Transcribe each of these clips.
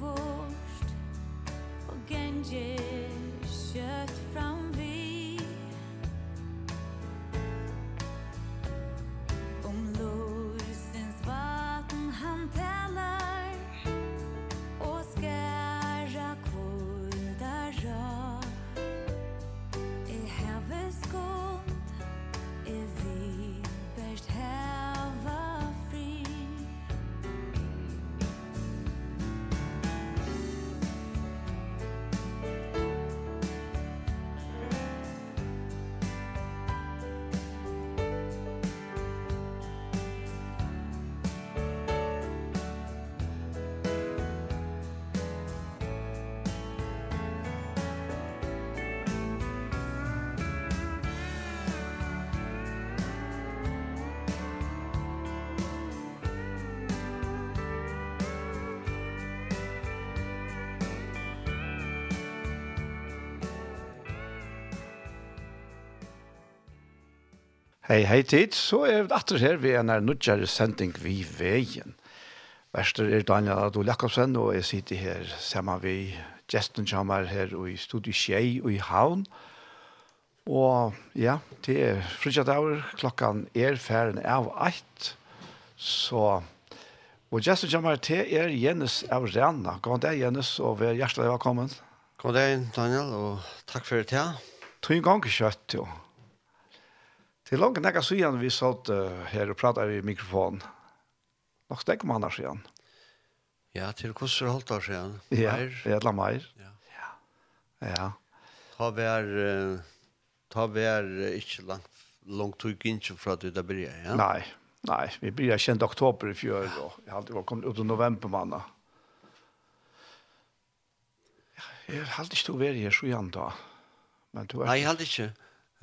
bort Og gänget Hei, hei tid, så er vi atter her ved en er nødgjere sending vi veien. Værster er Daniel Adol Jakobsen, og jeg sitter her sammen vi Gjesten kommer her i Studio Kjei og i Havn. Og ja, det er frutjatt dager, klokkan er ferden av eit, så... Og Gjesten kommer til er Jens av Rena. God dag, Jens, og vi er hjertelig velkommen. God dag, Daniel, og takk for det til. Tog en gang kjøtt, jo. Ja. Det er langt nekka siden vi satt uh, her og pratet i mikrofon. Nok stekk man her siden. Ja, til hvordan holdt år siden. Ja, det er mer. Ja. ja. Ja. Ta vær, ta vær ikke langt, langt tog ikke fra at du da blir, ja? Nei, nei. Vi blir kjent oktober i fjør, og jeg har alltid vært kommet ut i november manna. Jeg har alltid stått vær her så igjen da. Men du er... Nei, jeg har alltid ikke.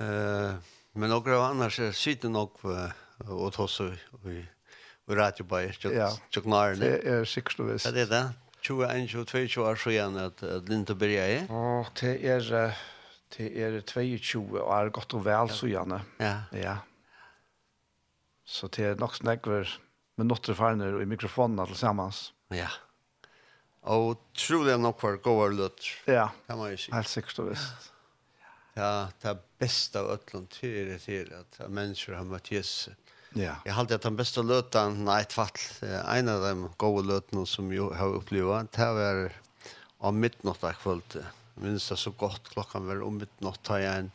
Uh, Men några annars er sitter nog och tossa i i radiobajer. Ja. Det er sikkert visst. Ja, det er det. 21-22 år så sedan at Linda började i. Ja, det är det er 22 og er godt og vel så igjen. Ja. Ja. Så det er nok snäggver med notter erfarenhet och i mikrofonerna tillsammans. Ja. Og tror det nog för går lut. Ja. Kan man ju si. Helt sikkert visst. Ja. Ja, det bästa av ötlån till det til at mennesker har møtt Jesus. Ja. Jag halte att den bästa løten, nei, ett fall, en av de goda løtene som jag har upplevt, det var om midtnått där kvällt. Jeg minns det så gott, klockan var om midnatt da jeg en,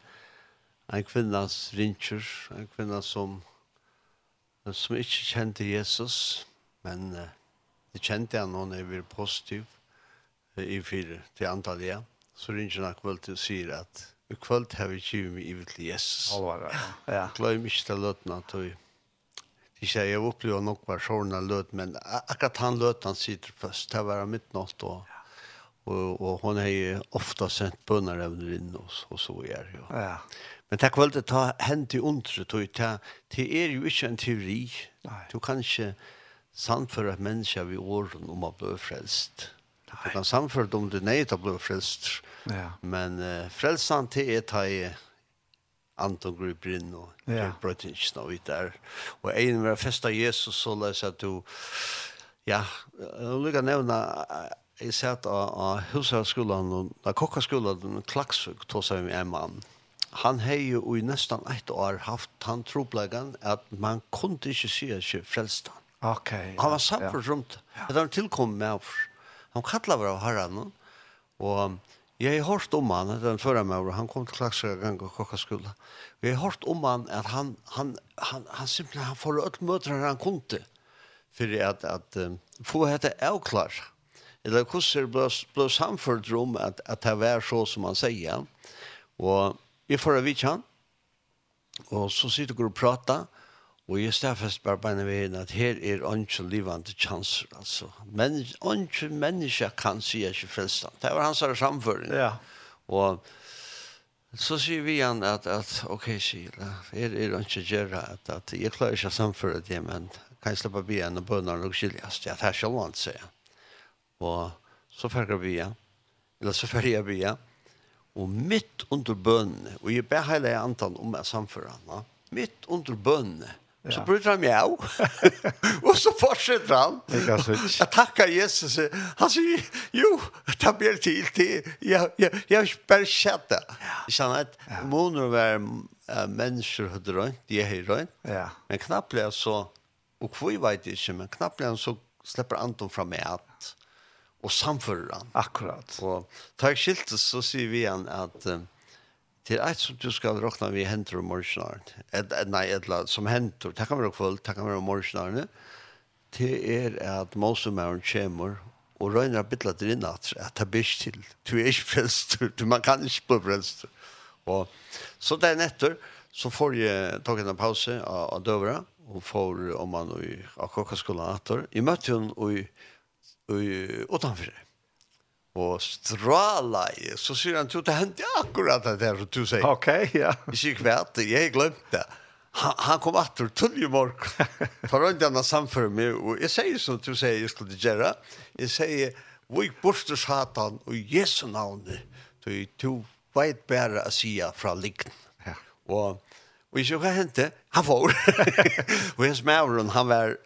en kvinnas rinsjer, en kvinna som som ikke kjente Jesus, men eh, det kände han når jeg var positiv i fire til antallet. ja. Så ringer han kvällt och säger i kvöld har vi givet mig ivet til Jesus. Allvar, ja. ja. Glöm ikke til løtene at vi sier, jeg opplever nok var sånne løt, men akkurat han løt han sitter først, det var mitt nått og Og, og hon har jo ofte sent bönar även og, oss og så är det. Ja. Men tack väl det ta hent i undret det er jo ikke en teori. Nei. Du kan ikke för att människa vi åren om å bli frälst. Du kan samføre om du nøy til å bli frelst. Ja. Men uh, frelsen til er ta i Anton griper inn og ja. Brøttingsen og vidt der. Og en var fest av Jesus så løs at du ja, jeg vil ikke nevne jeg ser at av hushavsskolen og av kokkaskolen klaksøk tog seg med en mann. Han har jo i nesten ett år haft han tropleggen at man kunne ikke si at ikke frelst han. Okay, ja, han var samfunnet ja. rundt. Ja. Det var tilkommet med oss. Han kallar var av herran. Og jeg har hørt om han, den førre med han kom til Klaksøya gang og kokkaskola. Og jeg har hørt om han at han, han, han, han simpelthen han får ødt møter han kunde for at, at um, få hette avklar. Eller hvordan det ble, ble samført om at, at det var så som han sier. Og vi får av vidt han, og så sitter vi og prater, Og jeg stedfest bare bare ved henne at her er ikke livende chanser, altså. Men ikke mennesker kan si at ikke frelst han. Det var hans her samføring. Ja. Og så sier vi han at, at ok, sier her er ikke gjøre at, at jeg klarer ikke å samføre det, men kan jeg slippe be en og bønner og skiljes. Det er her selv han sier. Og så ferger vi han. Eller så ferger vi han. Og midt under bønene, og jeg ber hele antan om jeg samfører han, midt under bønene, Ja. Så bryter han mjau. och så fortsätter han. Jag tackar Jesus. Han säger, jo, ta mer tid till. Jag, jag, jag bara det. Jag känner att ja. månader var äh, människor hade rönt, de är rönt. Ja. Men knappt så, och vi vet inte, men knappt så släpper Anton fram med att och samförer han. Akkurat. Och tar jeg skiltet så sier vi igjen att um, Det er et som du skal råkna vi henter om morgenaren. Et, et, nei, et eller som henter. Det kan være kvöld, det kan være om morgenaren. Det er at Mosemæren kommer og røyner av bittla til innat at det blir til. Du er ikke frelst. Du, man kan ikke bli frelst. Og, så det er nettur så får jeg tog en pause av, av døvra og får om man i akkurat skolen atter. Jeg møtte hun i, i, utanfor det og stråla i, så sier han, det hendte akkurat det der som du sier. Ok, ja. Ikke kvært, jeg glemte det. Han, han kom atter tull i morgen. Ta rundt han samfører meg, og jeg sier som du sier, jeg skulle gjøre. Jeg sier, vi borster satan og Jesu navnet, du to veit bare å si fra likten. Ja. Og, og jeg sier hva hendte, han får. og hans mævren, han var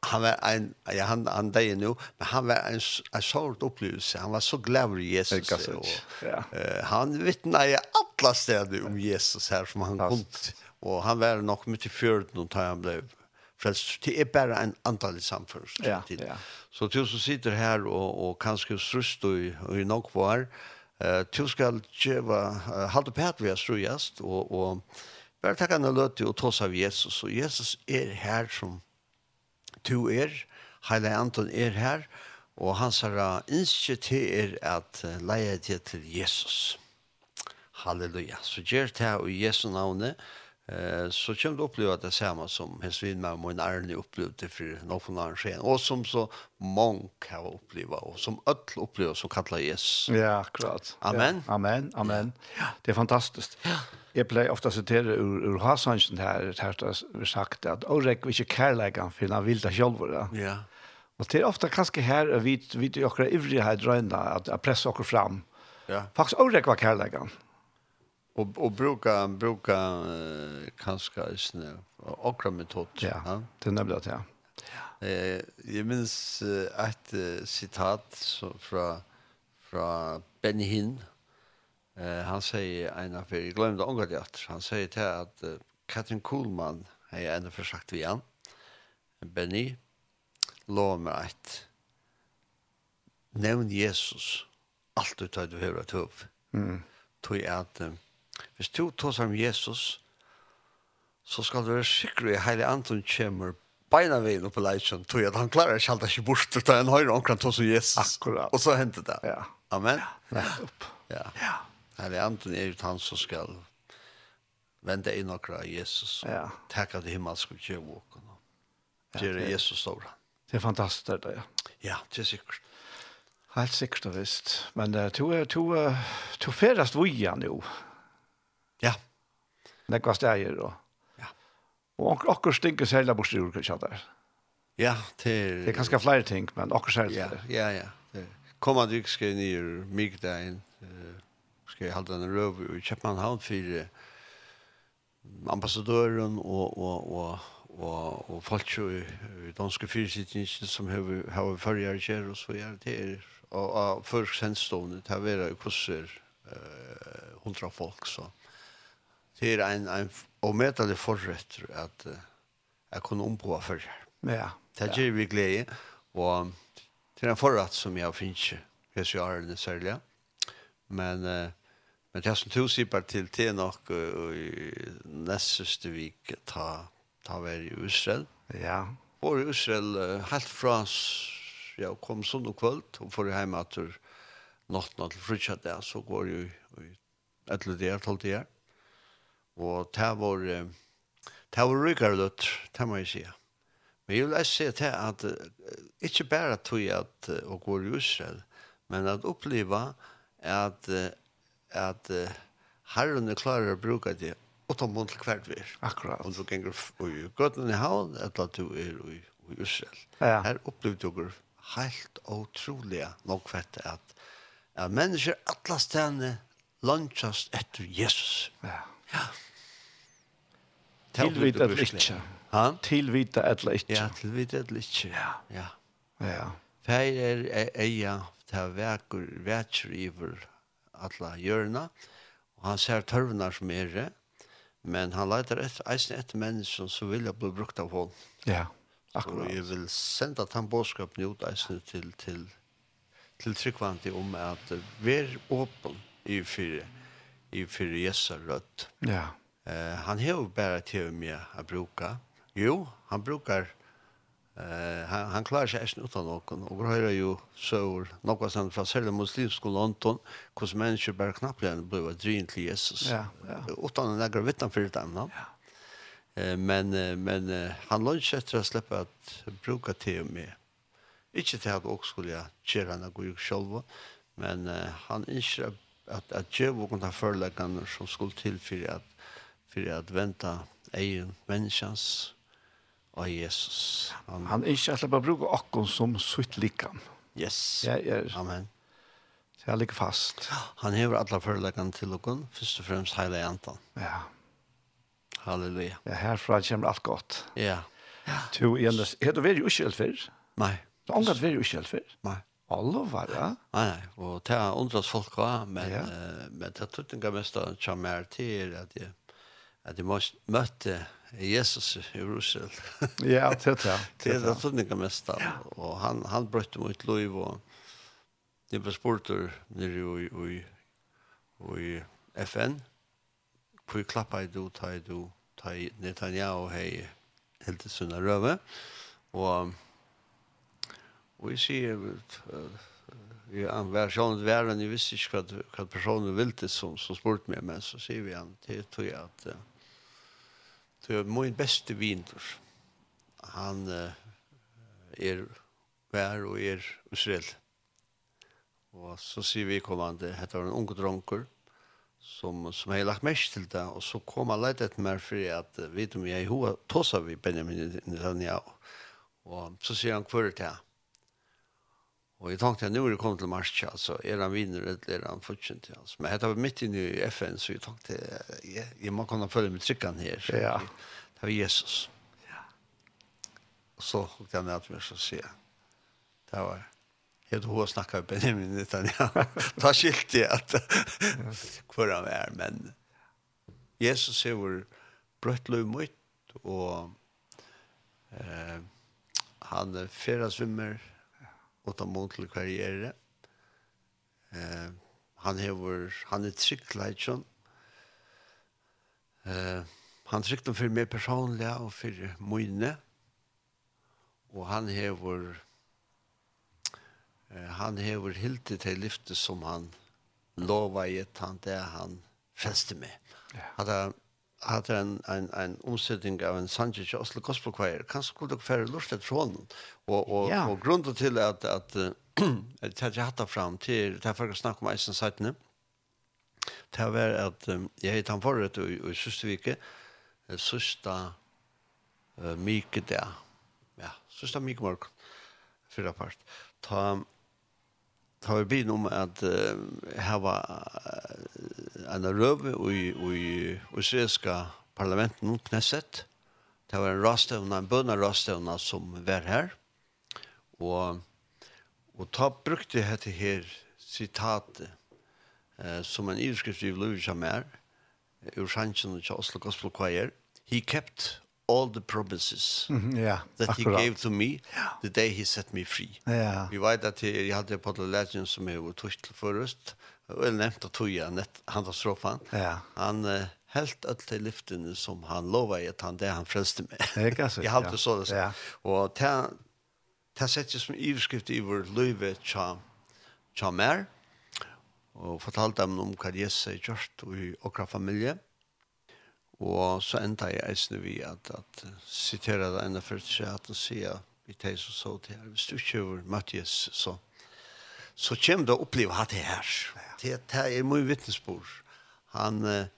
han var en ja han han där nu men han var en en sort upplevelse han var så glad i Jesus och, ja. uh, han vittnade i alla städer om Jesus her som han kom og han var nok mycket förd när han blev frelst. Det er bare en antal samförst ja, ja. så du som sitter her og, og kanskje strust og, i nok var eh du ska uh, halte på at vi har strujast og, och bara ta en löte och tossa av Jesus. Og Jesus er her som to er, Heile Anton er her, og hans herre innskje til er at leie det til Jesus. Halleluja. Så gjør det her i Jesu navnet, eh, så kommer du oppleve det samme som Hesvin med min ærne opplevde for noen annen skjen, og som så mange har opplevd, og som øtl opplever som kallar Jesus. Ja, akkurat. Amen. Ja, amen, amen. Ja. Det er fantastisk. Ja jeg pleier ofte å sitere ur, ur Hasansen her, her det er sagt at «Årek vil ikke kærleggen, for han vil det selv». Ja. Og det er ofte kanskje her, vi vet jo akkurat ivrige her drøyene, at jeg presser akkurat frem. Ja. Faktisk «Årek var kærleggen». Og, og bruka, bruka uh, kanskje sånn, akkurat metod. Ja, ja, det er nemlig det, ja. Eh, jeg minns uh, et uh, sitat så, fra, fra Benny Hinn, Eh, han säger en av för jag glömde det han säger till att uh, Katrin Kuhlman har jag ändå försagt vid han. Benny lov mig att nämn Jesus allt tar du hör att upp. Mm. Tog att um, hvis du tar om Jesus så skal du være sikker i hele Anton kommer beina veien oppe leitjen, tog at han klarer ikke alt ikke bort, utan en høyre omkring tog som Jesus. Akkurat. Og så hendte det. Ja. Amen. Ja, nettopp. Ja. ja. Herre anden er ut han som skal vende inn og av Jesus. Ja. Takk at himmelsk og kjøv og gjør Jesus stor. Det er fantastisk det, ja. Ja, det er sikkert. Helt sikkert og visst. Men uh, to er to uh, to ferast vuja nu. Ja. Det var stæger då. Ja. Og onkel okker stinker særlig bort ur kanskje der. Ja, til Det er kanskje flere ting, men okker særlig. Ja, ja, ja. Kommer du ikke ned i mygdein. Eh skal jeg holde en røv i Kjøpmanhavn for ambassadøren og, og, og, og, og folk i, i danske fyrsitningen som har, har følger kjær og så gjør det her. Og, og før sendstående, det har vært kurser uh, hundra folk, så det er en, en omedelig forrett at uh, jeg kunne ombå følger. Ja. Det gjør vi glede, og det er en forrett som jeg finner, ikke, hvis jeg har den særlig. Men uh, Men det som tog sig bara till till nog i neste vik ta ta väl i Israel. Ja. Og i Israel helt från ja, kom sånn og söndag kväll och för hem att natten til frukast det, så går ju ett där till det. Och det var det var rykere løtt, det må jeg si. Men jeg jag si til at uh, ikke bare tog jeg at uh, å gå i Israel, men at att at uh, at uh, herren er klarer å bruke det åtta mån til hvert vær. Akkurat. Om du ganger i Gøtland i havn, eller at du er i, i Israel. Ja. Her opplevde du helt utrolig nok fett at, at mennesker alle stedene lunchast etter Jesus. Ja. Ja. Tilvita eller ikke. Ha? Tilvita eller ikke. Ja, tilvita eller ikke. Ja. Ja. Ja. Feir er eia, ta vekur, vekur iver, alla hjørna, og han ser tørvnar som er det, men han leiter etter, eisen etter mennesken som vil bli brukt av hånd. Ja, akkurat. Og jeg vil senda den bådskapen ut eisen til, til, til tryggvandig om at vær åpen i fyrre, i fyrre Jesu Rødt. Ja. Uh, han har jo bare til att å. Jo, han brukar Eh han han klarar sig inte utan någon och vi ju så något sånt från själva muslimska London hur människor bara knappt län blev ett dream till Jesus. Ja, ja. Utan några vittnen för det andra. Ja. Eh men men han låts efter att släppa att bruka till med. Inte till att också skulle jag köra när gå själv men han inte att att ge vågen ta förläggande som skulle till för att för att vänta egen människans Å, Jesus. Han, Han er ikke alltid bare bruker åkken som sutt likan. Yes. Ja, ja. Amen. Så jeg ligger fast. Han hever alle foreleggene til åkken, først og fremst hele jantan. Ja. Halleluja. Ja, herfra kommer alt godt. Ja. Tu, Jens, er du veldig uskjeld før? Nei. Du har angrat veldig uskjeld før? Nei. Alle var ja. Nei, nei, og det er undrat folk også, men, ja. men det er ikke mest av kjammer til at jeg, at jeg møtte Jesus i Jerusalem. ja, det er det. Det er det tunnika mest av. Og han, han brøtte mot liv, og det ble spurt nere i, i, i FN. Hvor klappa i du, ta i du, ta i Netanyahu hei helt til sunna røve. Og, og jeg sier, i en sånn at verden, jeg visste ikke hva, hva personen ville som, som spurte meg, men så sier vi han til jeg at uh, Så min beste vinter, han er vær og er Israel. Og så sier vi kommande, hette var en unge dronker, som, som har lagt mest til det, og så kom han leit etter meg for at, vet om jeg er i hoa, tåsa vi Benjamin Netanyahu. Og så sier han hver til han, Og jeg tenkte at nå er det kommet til mars altså, er han vinner eller er han fortsätter Altså. Men här var midt inne i FN så jag tänkte jeg, jeg må kunne følge med tryckan her. Så ja. Det var Jesus. Ja. Og så hukte jeg ned til meg, så sier jeg. Det var Jag tror jag snackar med Benjamin, minut utan jag tar skilt i att hur han er, Men Jesus er vår brøtt liv mot og eh, han färdas vimmer og ta mot til karriere. Eh, han hever, han er trygg leitjon. Eh, han trygg dem for meg personlig og for mine. Og han hever, eh, han hever hilti til lyfte som han lova i et han det han feste med. Ja. Han hade en en en omsetning av en Sanchez Oslo Gospel Choir. Kanskje skulle dere færre lust att från Og, og, ja. og och grunden at, att att det hade hatt fram til, det för å snakke om isen sidan. Det var um, jeg hade han förut i Sustvike uh, myke der. Ja, sista myke morgen, förra part. Ta tar vi byn om att hava en røve i israelska parlamenten mot Knesset. Det var en rastövna, en bönna rastövna som var her. Og, og ta brukte jeg det her sitatet eh, som en irskrift i Louis Jammer ur sjansjen til Oslo Gospel Choir. He kept all the promises mm -hmm, yeah, that akkurat. he gave to me the day he set me free. Yeah. Vi vet at jeg hadde på The Legend som jeg var tørst til forrest, og jeg nevnte at tog jeg nett han var stråfen. Yeah. Han uh, helt alt til lyftene som han lovet at han det han frelste med. jeg hadde ja. så det. Ja. Og det settes som iverskrift i vår løyve tja, tja mer, og fortalte dem om hva Jesus har gjort i okra familie. Mm Og så enda jeg eisne vi at, at sitere det enda for seg at han sier vi teg som så til her, hvis du ikke over møtt Jesus, så, så kommer du å oppleve at det her. Det, det er mye vittnesbord. Han uh,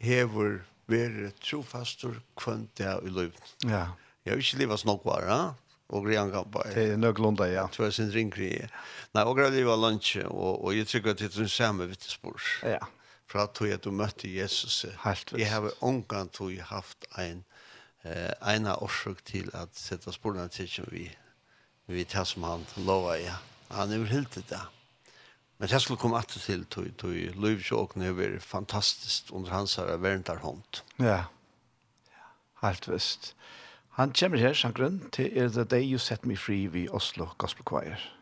hever være trofastor kvønt det i løven. Ja. Jeg har ikke livet snakk bare, og grean kan bare... Det er nog lunda ja. Tror sin ringkrig. Nei, og grean livet lunch og, og jeg tycker att det är en samma vittnesbörd. Ja fra tog at du møtte Jesus. Helt visst. Jeg har omgang tog jeg haft en eh, en av årsøk til at sette sporene til som vi vi tar som han lova ja. Han er helt det da. Men jeg skulle komme alltid til tog, tog Løyvsjåken har vært fantastisk under hans her verndar hånd. Ja, helt visst. Han kommer her, Sjankren, til The Day you set me free vi Oslo Gospel Choir.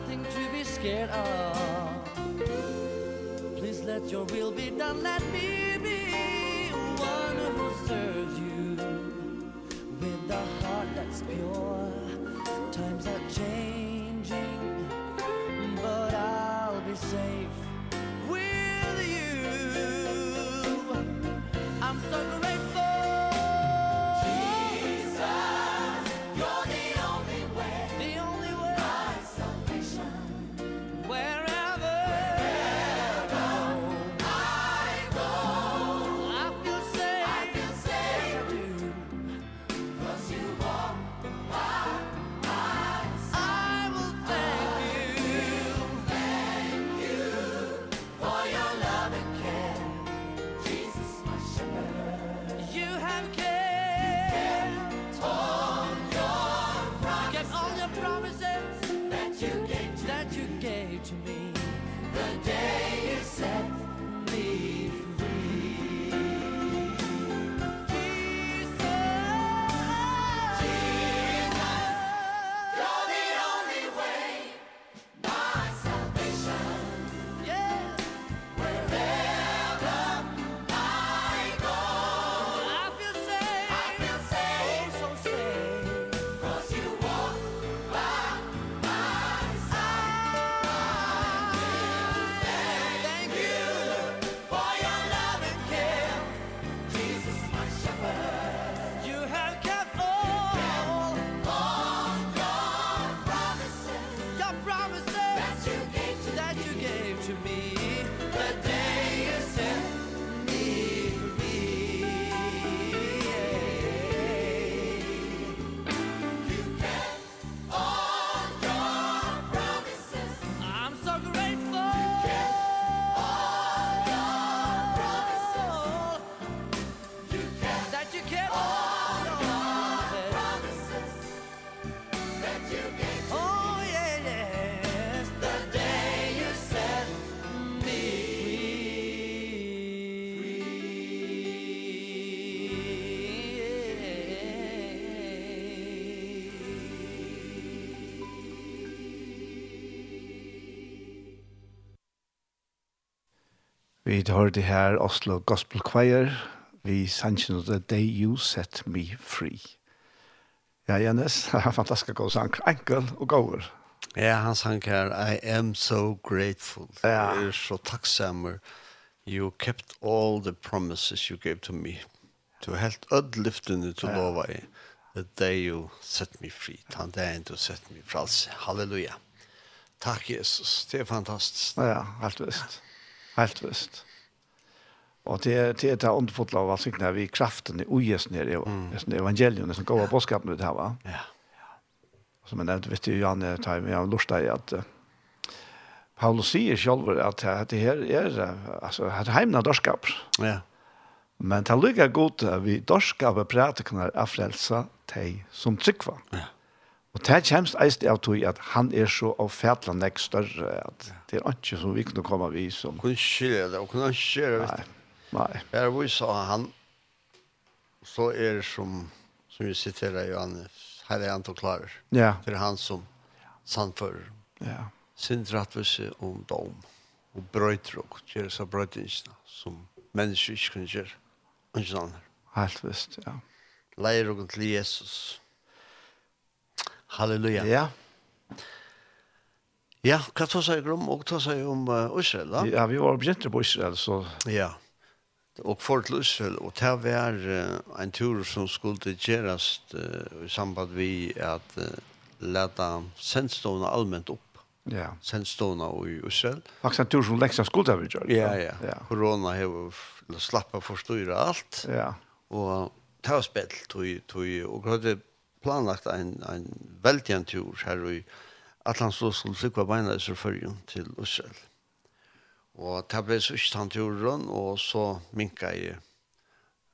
nothing to be scared of. Please let your will be done. Let me be one who serves you With a heart that's pure. Times are changing But I'll be safe with you. I'm so grateful. Vi hørte her Oslo Gospel Choir, vi sannsyn of the day you set me free. Ja, Jannes, det er fantastisk god sang, enkel og gåver. Ja, han sang her, I am so grateful, ja. jeg er så takksammer, you kept all the promises you gave to me. Du er helt ødlyftende til ja. lova i, the day you set me free, den dagen du set me frals, halleluja. Takk, Jesus, det er fantastisk. Ja, helt visst. Ja. Helt visst. Og det det er det underfullt av sikna vi kraften i ujes nere i mm. evangelion som går bådskapen ut her va. Ja. Som jeg nevnte, vet du, Jan, jeg har lyst i at Paulus sier selv at det her er, altså, at heimna dorskap. Ja. Men det er lykke godt at vi dorskap er prætikene er frelsa teg som tryggva. Ja. Og det kjemst eist av tog at han er så av fætla nek større, at det er ikke som vi kunne komme vi som... Kunne skilje det, og kunne skilje det. Nei, nei. Her vil sa han, så er det som, som vi siterer Johan, her er han til klarer. Ja. Det er han som sannfører. Ja. Sin rattvise om dom, og brøyter og gjør seg brøytingsene, som mennesker ikke kunne gjøre. Ikke sånn her. Helt visst, ja. Leier og til Jesus. Ja Halleluja. Ja. Ja, hva tar seg om, og tar seg om uh, Israel, da? Ja, vi var begynt på Israel, så... Ja, og for til Israel, og det var uh, en tur som skulle gjøres uh, i samband vi at uh, leta sendstående allmänt opp. Ja. Sendstående i Israel. Faktisk en tur som leksa skulle vi gjøre. Ja, ja. ja. Korona har slappet forstyrret alt. Ja. Og det var spilt, og, tog, og, og, planlagt en, en veldig tur her i Atlantså skulle flykva beina i Sørfølgen til Israel. Og det ble så ikke han turen, og så minka jeg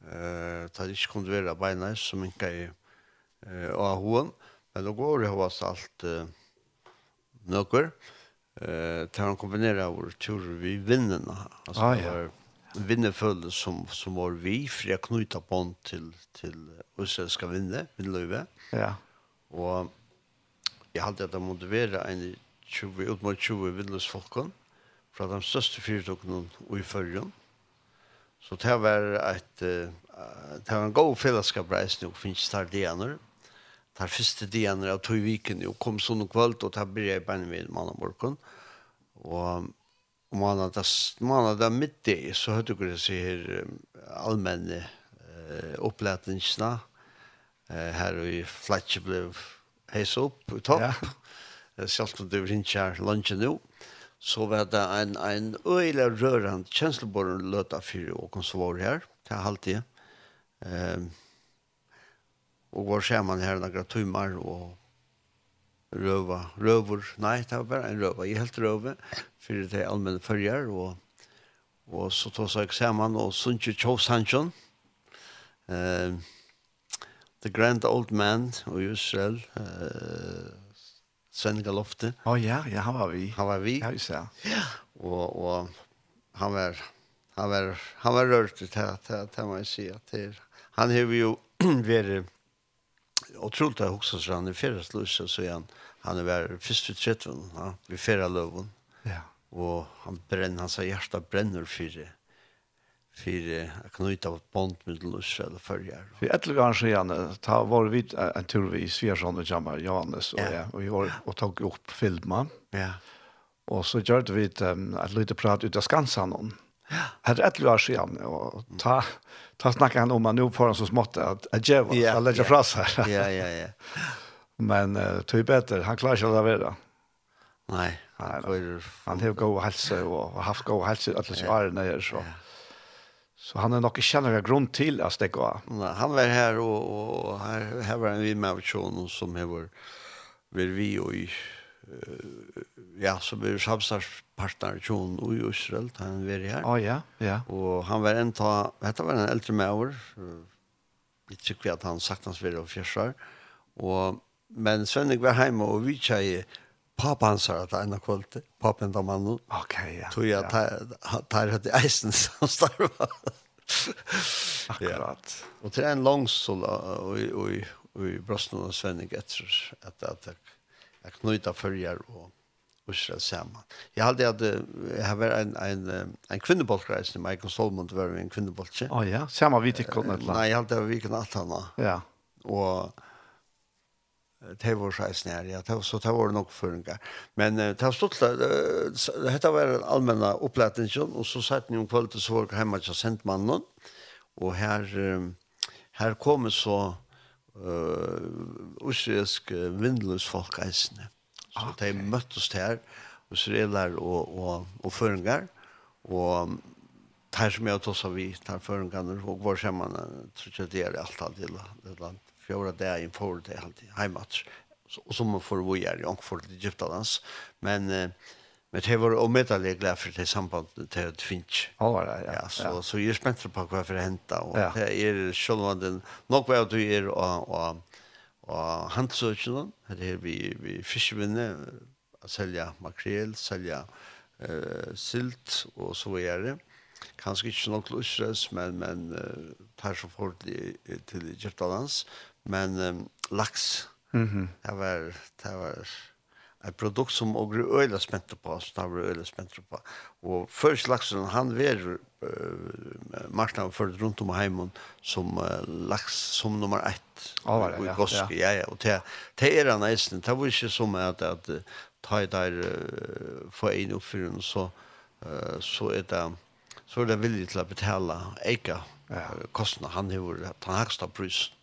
eh tar ikke kunde vara beina så minka i eh och hon men då går det var allt eh, några eh tar han kombinera vår tur vi vinnerna altså ah, ja vinnerfølge som, som var vi, for jeg knyta bånd til, til Israel skal vinne, min løyve. Ja. Og jeg hadde at det måtte være en 20, ut mot 20 vindløsfolkene, fra de største fyrtokene og i følgen. Så det var et, uh, det var en god fellesskap reisende og finnes der diener. Der første dianer av tog viken, og kom sånn kvöld, og der ble jeg bare med mann og morgen. Og månad mitt så hade jag sig här allmänna eh, upplätningarna eh, här i Fletcher blev hejs upp på topp. Ja. Selv om det var ikke her lunsje nå, så var det en, en øyelig rørende kjenslebåren løt av fire og konsvår her, til halvtid. Um, og var skjermann her noen timer, og røva, røver, nei, det var bare en røva, jeg helt røve, for det er allmenne følger, og, og så tog seg sammen, og Sunche Cho Sanchon, uh, The Grand Old Man, og Israel, uh, Svenga Lofte. Å oh, ja, ja, han var vi. Han var vi. Ja, just ja. Ja, og, og han var, han var, han var rørt til det, det, det må jeg si, at han har jo vært otroligt att också så han är förra slussa så han han är väl först ut sett ja, vi förra löven. Ja. Och han bränner hans hjärta bränner för det för att knyta ett band med Israel förrjar. För ett år sedan ta var vi en tur vi Sversson och Jamal Johannes och ja. och vi var och tog upp filma. Ja. Och så gjorde vi ett, ett litet prat utav Skansanon hade ett år sedan och ta ta snacka han om att nu får han så smått att att ge vad lägga lägger fras här. Ja ja ja. Men uh, typ bättre han klarar sig där det. Nej, han han har god hälsa och haft god hälsa alla så är det så. Så han har nog inte några grund till att det går. Nej, han var här och, och här, här var en vid med person som har varit vi och i ja, som är samstags partar tjon i Israel da han var her. Oh, ja, ja. Og han var en ta, dette var en eldre med år, litt sikkert at han sagt hans var og fjersar, og, men Svenning var hjemme og vi tjei pappa hans har at en av kvalitet, papen da mannen. Ok, ja. Tog jeg at tar hatt i eisen som starva. Akkurat. Og til en langsål og i brøsten og svenning etter at jeg knyta følger og Israel sammen. Jeg hadde at jeg har vært en, en, en kvinnebolkreis, Michael Solomon var en kvinnebolkreis. Å oh, ja, sammen vi tikk om Nei, jeg hadde vi ikke alt henne. Ja. Og det var så her, ja, det var, så det var nok føringer. Men det var stått, dette var en allmänna opplætning, og så satt ni om kvalitet så var hjemme til sentmannen. og her, her kom så uh, usrisk vindeløsfolk eisene. Så okay. de møttes her, israeler og, og, og føringer, og her som jeg tog vi, tar føringene og vår sammen, tror jeg det er alt alltid til land. Fjorda det er innfor det alltid, heimat. Og så må for vi er, og for det Egyptalands. Men, men det var omedelig glad for det sambandet til et finsk. Ja, ja, ja. ja så, så jeg er spent på hva for å hente, og ja. det er selv om det nok hva du er og, og og handsøkene, det er vi, vi fiskevinne, selja makrel, selja uh, silt og så videre. Kanskje ikke nok til men, men uh, tar så fort til, til Egyptalans. men um, laks, mm -hmm. det var, det var et produkt som og er øyla spent på så har øyla spent på Og først laksen, han ver uh, marknaden for rundt om heimen som uh, laks som nummer 1 ja, ja, ja. ja ja och det det han eisen, det var ikke som at, att ta i der uh, for en en så uh, så er det så er det villig til å betala eika ja. kostnader han har den högsta priset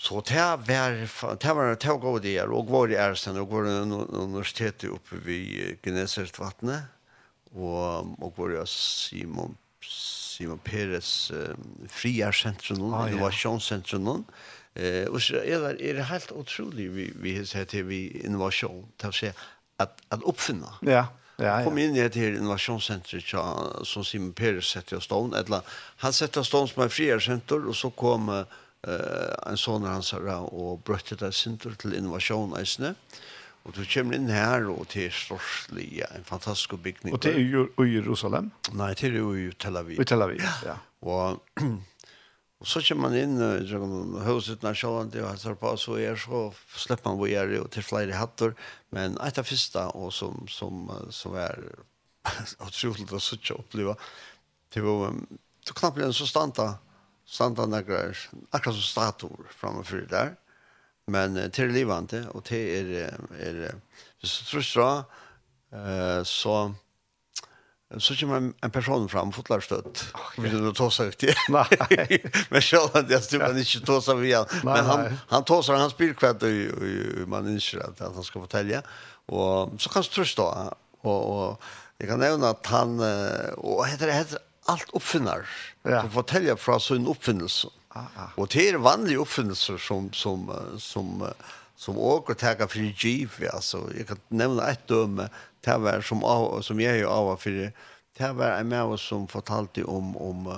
Så det var, det var det var det var og var i Ærsten og var i universitetet oppe ved Gnesertvattnet og, og var i Simon, Simon Peres eh, friærsentrum, ah, ja. innovasjonssentrum eh, og så er det, er det helt utrolig vi, vi heter vi innovasjon til å si at, at oppfinne ja. Ja, ja. Kom inn i et her innovasjonssenter tja, som Simon Peres setter av stånd, eller han setter av stånd som er friærsenter og så kom Uh, en sånn hans her, og brøtte det sinter til innovasjon eisene. Og du kommer inn her, og til Storslia, en fantastisk bygning. Og til i Jerusalem? Nei, til i Tel Aviv. I Tel Aviv, ja. Og, og så kommer man inn, og huset når sjålen har hans på, så er så slipper man hvor er og til flere hatter. Men et av første, og som, som, som er utrolig å sitte og oppleve, til å, du knappt en så standa, standa nekrar, akkurat som statuer framfor der. Men eh, till livande och till er hvis du tror jag eh så så kommer en, en person fram fotlarstött. Okay. Vill du ta seg ut? Nej. men själv att jag stod ikke ta sig Nei, Men han han tar spyr hans og, og man inser att han ska fortälja. Och så kan du trösta och och jag kan nämna att han och heter det, heter alt oppfinner. Ja. Som forteller fra sin oppfinnelse. Ah, ah. Og det er vanlige oppfinnelser som, som, som, som åker tager for giv. Altså, jeg kan nevne et døme, det var som, som jeg er av for det var en med oss som fortalte om, om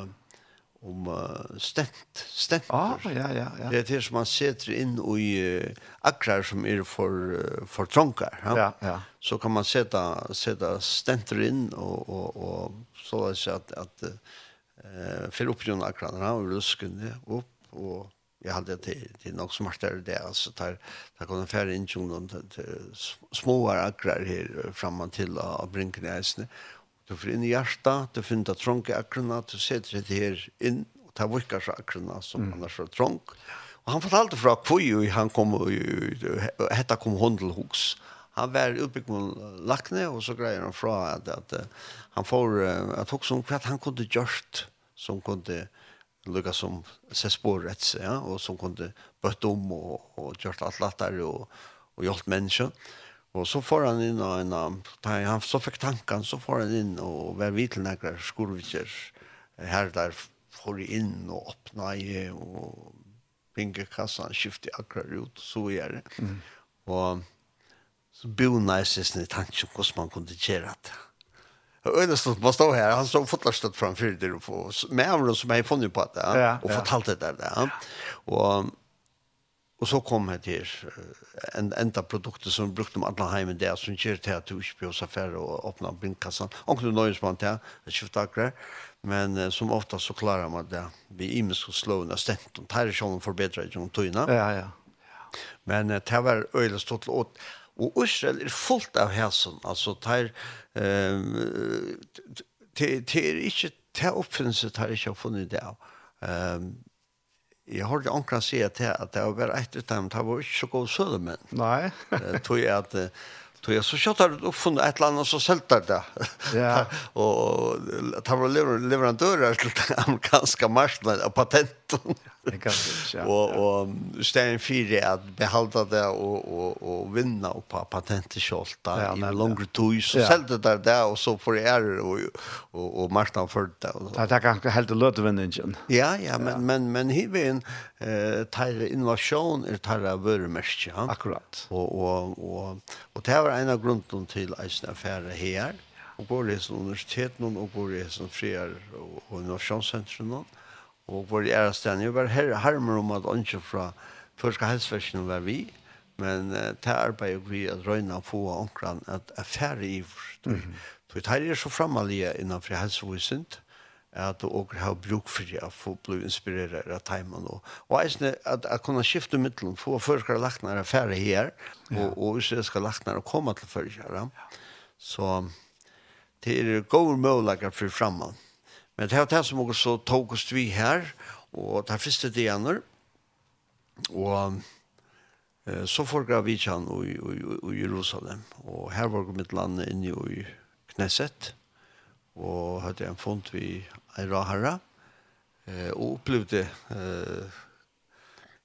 om uh, stent, stent. Ah, ja, ja, ja. Det er det som man setter inn i uh, akrar som er for, uh, for trånker. Ja? ja, ja. Så kan man sette, sette stenter inn og, og, og så er det at, at uh, fyller opp noen akrar och og rusken det opp og jeg hadde det til nok smartere det, altså der, der kan færre inn til, till små akrar her fremme til å brinke det Du får inn i hjertet, du finner det trånke akkurat, du setter det her inn, og tar vikker seg akkurat som mm. annars är trånk. Og han fortalte fra hvor han kom, hette kom hon. Han var utbyggd med lakne, og så greier han fra at, at han får, at hos om hva han kunde gjort, som kunde lukka som seg spårrets, ja, og som kunde bøtt om og, og gjort alt latter og, og hjulpet mennesker. Och så får han in och en han så fick tanken så får han in och var vi några skurvitser här där får in och öppna i och pinga kassan skifta akkurat ut så är det. Mm. Och så bonajses ni tanken på hur man kunde göra det. Öle stod var stå här han så fotlastat framför det och få med som jag funnit på det ja, och ja. fortalt det där. Ja. Och Og så kom jeg til en enda produktet som brukte om alle heimen der, som gjør til at du ikke blir så færre og åpner blindkassan. Anker du nøyens man til, jeg skifter akkurat. Men uh, som ofta så klarar man det. Vi imensk og slående stent. De tar ikke om forbedret gjennom tøyene. Ja, ja. Men uh, det var øyelig stått til åt. Og Israel er fullt av hæsen. Altså, det er, uh, det, det er ikke, det er oppfinnelse det er ikke funnet det av. Um, Jeg hørte omkring å si at det var bare etter dem, det var ikke så god sødemenn. Nei. Det tror jeg at Tog jeg så kjøtt har du funnet et eller annet som selter det. Ja. og det var leverandører til den amerikanske marsjonen og patenten. Det kan det, ja. Och och Stein 4 att behålla det och och och vinna upp på patentet självt ja, i längre tid så ja. sålde det där och så får det är och och och marknaden för det. Kan helt lätt vinna. Ja, ja, men ja. men men hur vi en eh tar innovation är tar värmest, ja. Akkurat. Och och och och det var en av grunderna till Eisenhower här och går det som universiteten och går det som friar och innovationscentrum. Och, og vår æresten. Jeg var her harmer om at ikke fra første helseversen var vi, men uh, det arbeidet vi at røyna få omkran at affære i vårt. Mm -hmm. Så det er så fremalige innenfor helsevisent, at du også har bruk for å få bli inspireret av timen. Og, og eisne, at, at kunne skifte middelen, få først skal lagt laknere affære her, og, og hvis jeg skal lagt israelske laknere komme til førskere. Ja. Så det er gode målager for fremman. Men det er det som også tog oss vi her, og det første dene, og eh, så folk av Vidjan og, og, i Jerusalem, og her var mitt land inne i Knesset, og hadde en fond vi i Rahara, eh, og opplevde eh,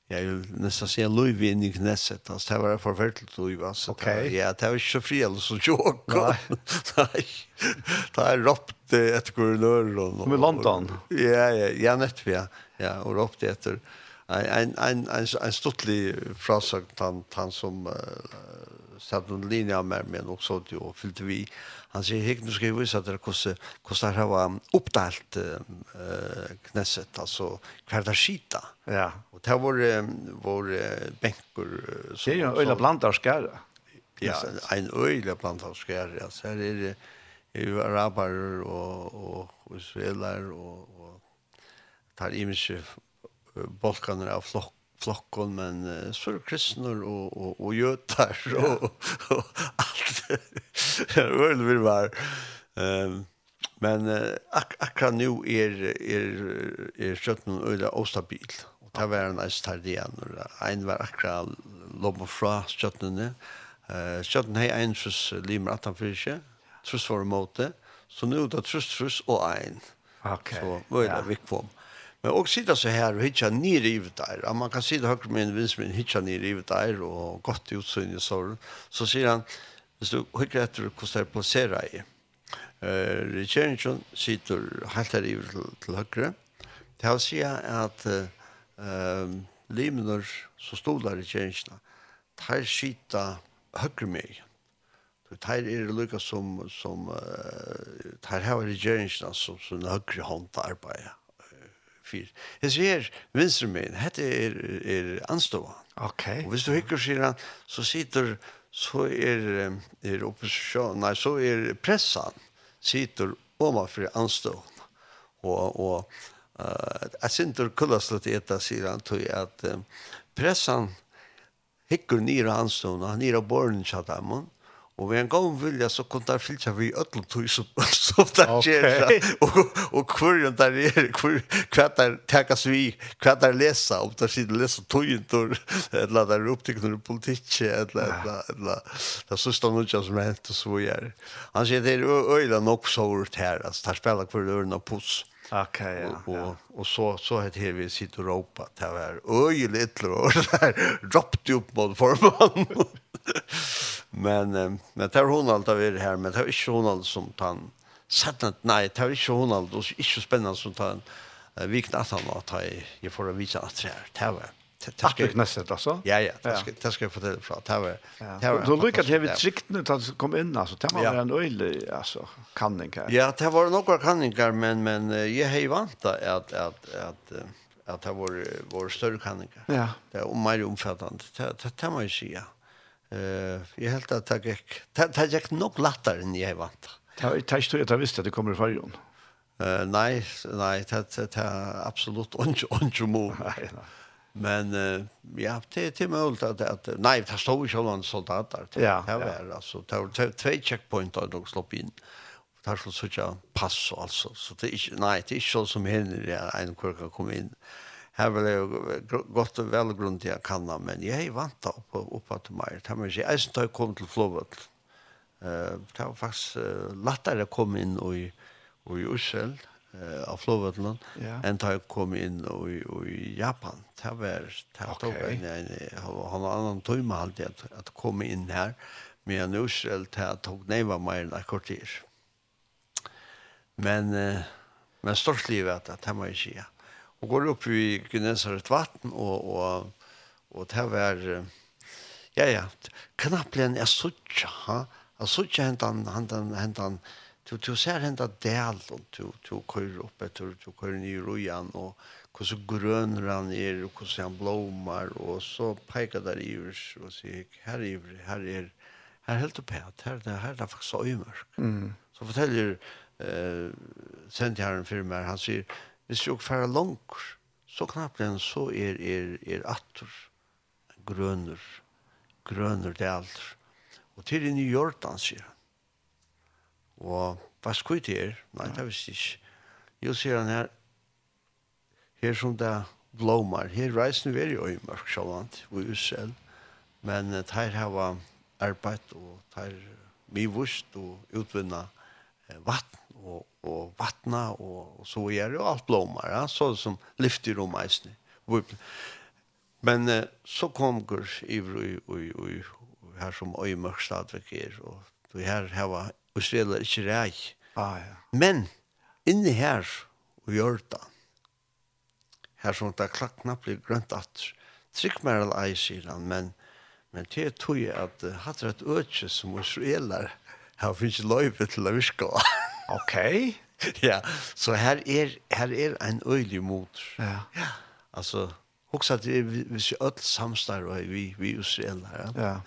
jag vill nästan säga Louis inn i Knesset. Alltså, det var förfärligt Louis. Alltså, okay. ja, det var så fri eller så tjock. Nej. det är ropt ett gurnör. Och, Med London? Ja, ja, ja, nettopp, ja. Ja, och ropt efter en, en, en, en stortlig frasagt han, han som uh, satt en linje med men också och fyllde vi han sier hek nu skal vi vise dere hvordan hvordan det var oppdelt uh, knesset, altså hver der skita. Ja. Og det var vår benker. Som, det er jo en øyla blandarskare. Ja, en øyla blandarskare. Ja. Så her er det er araber og, og, og israeler og, og tar imiske bolkaner av flokk flokken, men uh, så er det kristner og, og, og jøter og, og, og alt. det er veldig vil være. Um, men uh, ak akkurat nå er, er, er kjøttene øyne avstabil. Og det var en eist her igjen. En var akkurat lomme fra kjøttene. Uh, kjøttene har en trus limer at han fyrir ikke. Trus var imot det. Så nå er det trus, trus og en. Okay. Så øyne ja. vikvom. Men och sitta så här och hitta ner i det där. Man kan sitta högt med en vis men hitta ner i det där och gott utsyn i sorg. Så säger han, hvis du hittar efter hur det placerar i. Eh, regeringen sitter helt här i till till högre. Det har säga att eh, limner så stod där i regeringen. Tar sitta högre med. Det Tar er lukka som, som uh, tar här i tjänsterna som, som högre hånd arbetar fyr. Jeg sier, vinstre min, dette er, er anstående. Ok. Og hvis du hikker, sier han, så sitter, så er, er opposisjon, nei, så er pressan, sitter om for anstående. Og, og uh, jeg synes det kullastlet litt etter, sier han, tog at um, pressan hikker nere anstående, han nere borgen til dem, Og vi en gang vilja så kunne der fylla vi öllum tog som, som der okay. gärna. Och, och kvarren där är, hva der tekas vi, hva der lesa om där sidan läsa togintor, eller der er upptäckning i politik, eller, eller, eller, er sista nudja som er hent og så vidare. Han sier det er øyla nok så hårt här, alltså där spelar kvarren örna puss. Ok, ja. Og, och, og så så het här vi sitter och ropar det här öjligt och där droppade opp mot formannen men men det är Ronald av er här men det är inte Ronald som han sett att nej det är inte allt och inte spännande som han vikt att han att jag får visa att det är det var Det ska nästa alltså. Ja ja, det ska det ska jag fortälla för att här. Här. Då lyckas det vi tryckt nu att kom in alltså. Det var en öl alltså kanningar. Ja, det var några kanningar men men jag har vant att att att att det var var större kanningar. Ja. Det är mer omfattande. Det det kan man ju säga. Eh, jag helt att jag det gick nog lättare än jag vant. Det tar ju att jag visste att det kommer från Jon. Eh, nej, nej, det är absolut inte inte mo. Men ja, det det möjligt att att nej, det står ju någon soldat där. Ja, det var alltså det två checkpointer och slopp in. Det har så så pass alltså så det är nej, det är så som händer en kurka kom in. Eh här vill jag gott och väl grund till jag kan men jag är vant upp upp att mig det har man sig. Ens då kom till flowet eh det var faktiskt lättare att komma in och i och i Ursel eh av ja. än då jag kom in och i och i Japan. Det var det tog en han har annan timme alltid att, att komma in här. Men Ursel det tog nej var mer än kvarter. Men men stort livet att det var ju och går upp i Gnesaret vatten och och och det var ja ja knappligen är så ha? alltså tja händan händan händan du du ser hända del och du du kör upp ett du du kör ner rojan och hur så grön han är och hur så han blommar och så pekar där i urs och så här är här är här helt uppe här det här där faktiskt så mörkt. Mm. Så fortäller eh sent här en film här han säger hvis vi også færre så knappt den så er, er, er atter, grønner, grønner det alt. Og til inn i Jordan, sier han. Og hva skal det er? Nei, det visste jeg ikke. Jo, sier han her, her som det blomar, her reiser vi er jo i mørk, sjålant, i Israel, men her har vi arbeid, og her vi vust og utvinna vatten og vattna och så är det allt blommar ja? så som lyfter om eisene. men så kom Gurs i i här som i stadvek er, och det här här var Israel är inte rej ah, ja. men inne här og gör det här som det klackna blir grönt att trykk mer eller ei, sier han, men men det tror jeg att uh, hade et øke som Israelar har finns løyve til å viska Okej. ja, så her er, her er en øylig mot. Ja. Ja. Altså, også at det vi vi öll samstar vi vi Israel här. Ja.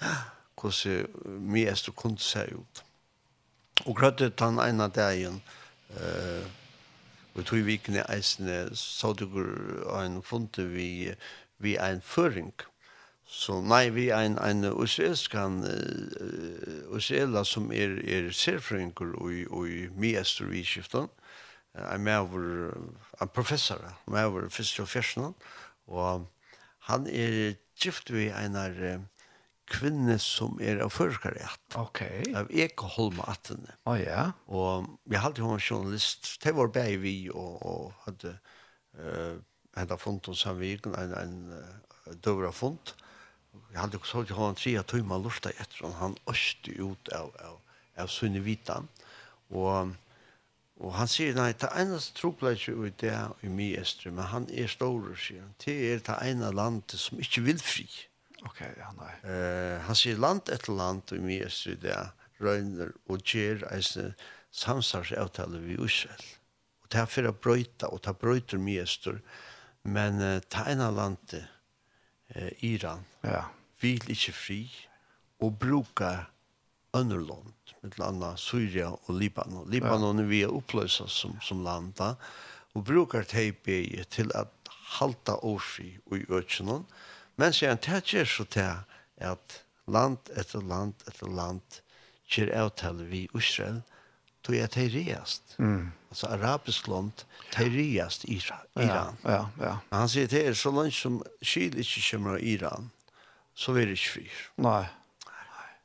hvordan så mest du kun se ut. Og grötte han ene dagen eh og tog vi kunde eisene, så du en funte vi vi en føring. Så nei, vi er en, en israelsk uh, israela som er, er serfrøyngur i, og miester i skiften, er med over, en professor, med over fyrst og fjersen, og han er gift vi en er kvinne som er av førkarett. Ok. Av Eko Holma Attene. Å oh, ja. Og vi hadde jo en journalist, det var bare vi, og, og hadde, uh, hadde funnet hos han vi, en, en, en døvra funnet, Jeg hadde også hørt han tre tøyma lortet etter, og han øste ut av, av, av sunne vitan. Og, og han sier, nei, det eneste tropleik ikke ut det i mye estre, men han er stor, sier han. Det er det ene landet som ikke vil fri. Ok, ja, nei. Uh, han sier land etter land i mye estre i det, røyner og gjer eisne samsarsavtale vi Israel. Og det er for å brøyta, og det brøyter mye estre, men uh, det ene landet eh, Iran ja. vil ikke fri og bruka andre land, med landa Syria og Libanon. Libanon ja. er oppløsa som, som landa, og brukar teipi til at halta og i økjennom, men sier han, det gjør så til at land etter land etter land kjer avtale vi Israel, tog jag terrest. Mm. Alltså arabisk land terrest Iran. Ja, ja, ja. Han säger det är så långt som Kil inte kommer Iran så är det inte fri. Nej.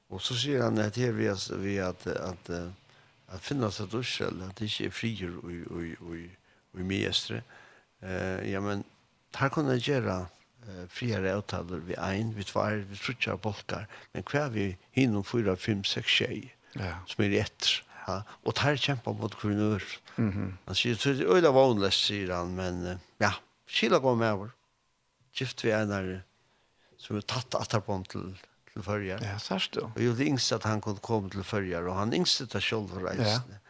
Och så säger han att det vi att vi att att att finnas ett duschel att det inte är frier och och och och mestre. Eh ja men här kunde göra eh friare avtaler vi ein, vi två, vi trutjar bolkar, men kvar vi hinner fyra, fem, sex tjej. Ja. Som är rätt. Ja, og tar kjempa mot kvinnur. Mm -hmm. Han sier, det er øyla vanless, sier han, men ja, kila går med over. Gift vi einar som er tatt atterbånd til, til førjar. Ja, sørst du. Og jo, det yngste at han kunne komme til førjar, og han yngste det selv for reisende. Ja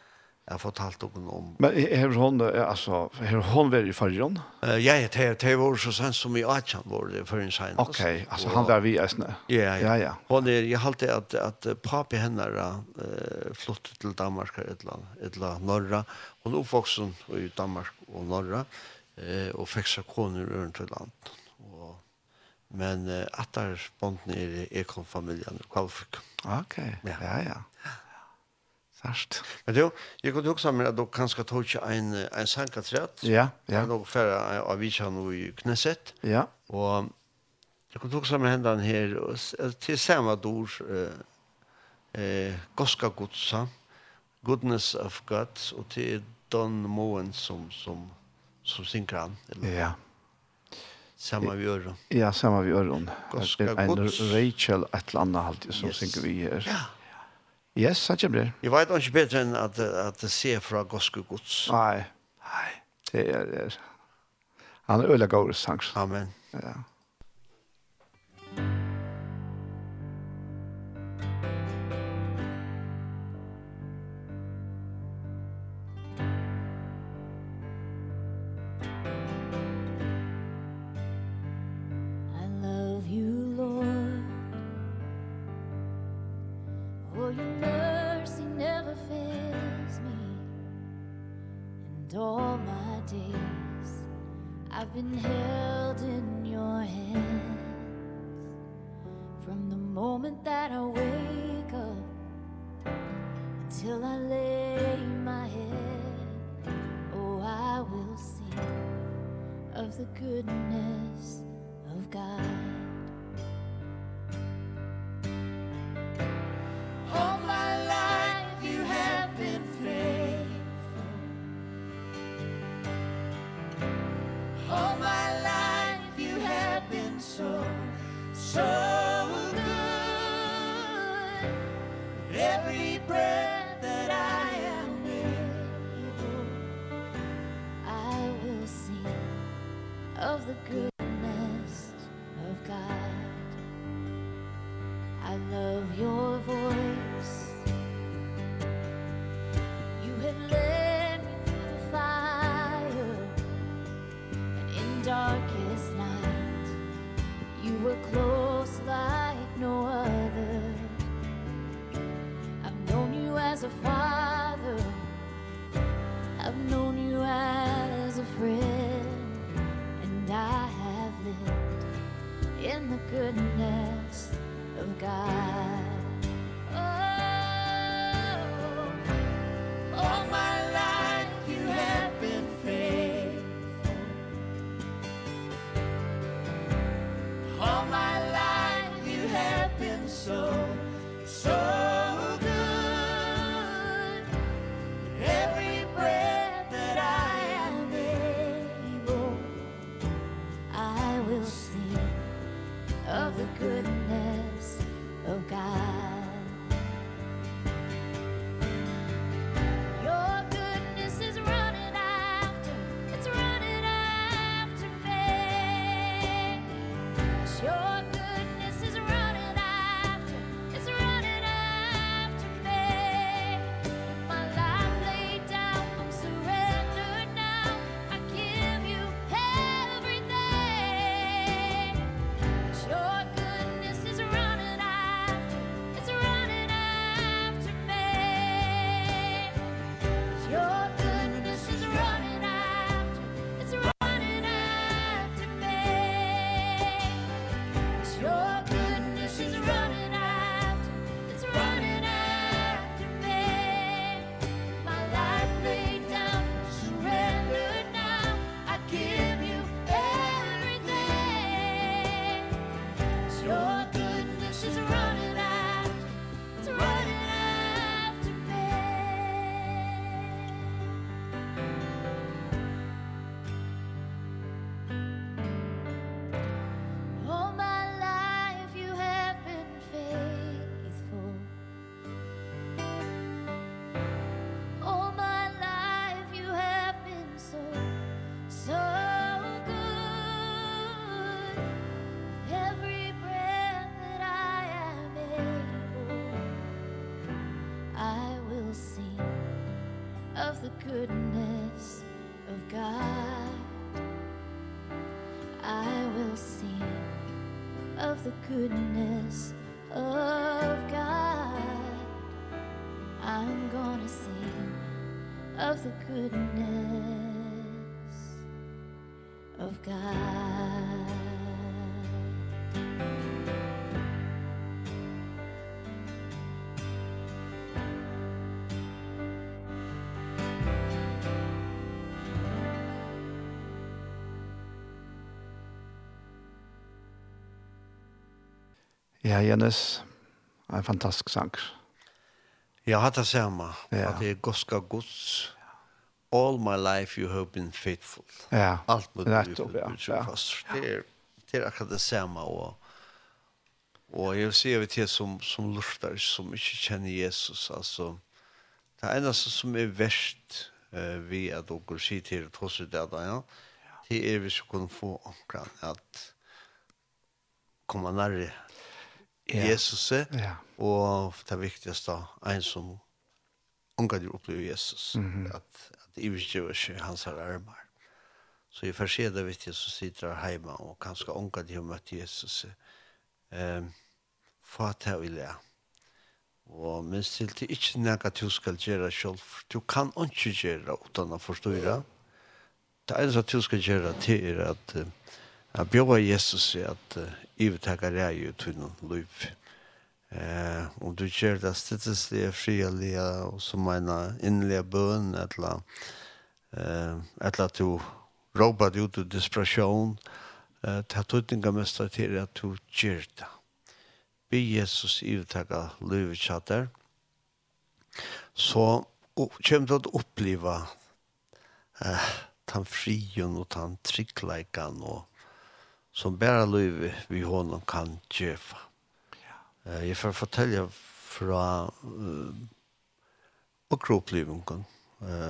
jeg har fortalt dem om... Men är hon, alltså, är hon väl i förrjon? Uh, ja, det, det var så sen som i Achan var det en sen. Okej, okay, alltså han var vi er Ja, ja. ja, ja. Hon är, jag har alltid att, att papi henne uh, flyttade till Danmark eller, eller norra. Hon är uppvuxen i Danmark och norra uh, och fick sig koner runt i land. Och, men uh, att där bonden är, är konfamiljen, Kvalfik. Okej, okay. ja, ja. ja. Svart. Men du, jag kunde också med att du kanske tog en, en sankaträt. Ja, ja. Jag nog färre av Vichan i Knesset. Ja. Och jag kunde också med händan här til samme dår eh, eh, Goska Godsa, Goodness of God och till Don Moen som, som, som synker han. Ja. Samma vi gör. Ja, samma vi gör. Goska är En Rachel, ett eller alltid som yes. synkar vi här. Ja. Yes, han kommer det. Jeg vet ikke bedre enn at, at det ser fra Gosko gods. Nei, nei. Det er, det. Han er øyla gaur sangs. Amen. Ja. goodness of God. I will sing of the goodness of God. I'm gonna sing of the goodness of God. Ja, Jens, en fantastisk sang. Ja, hatt det samme. Ja. At det er goska gods. All my life you have been faithful. Ja, Alt må du gjøre ja. fast. Det er, det er akkurat det samme. Og, og jeg vil si, jeg som, som lustar som ikke kjenner Jesus. Altså, det er eneste som er verst uh, vi at dere sier til att i det, ja. Det er hvis vi kunne få omkring at komme nærmere yeah. Jesus yeah. og det viktigaste en som unga du opplever Jesus mm -hmm. at, at i virkelig hans her armar så i forskjell det viktig så sitter her hjemme og kanskje unga du har møtt Jesus um, for at jeg vil jeg og minst til det ikke nægge at du skal gjøre selv du kan ikke gjøre uten å forstå det det eneste at du skal gjøre til er at uh, Jeg bjør Jesus i at ivetakar er jo noen liv. Eh, om du kjør det stedeslige, frilige, og så mener innelige bøn, eller, eh, eller at du råber deg ut av desperasjon, eh, ta tøtninga mest til at du kjør det. Be Jesus ivetakar livet kjatter, så kommer du til å oppleve eh, den frien og den tryggleikan og som bara liv vi honom kan köpa. Eh jeg får fortelle fra uh, och uh, kan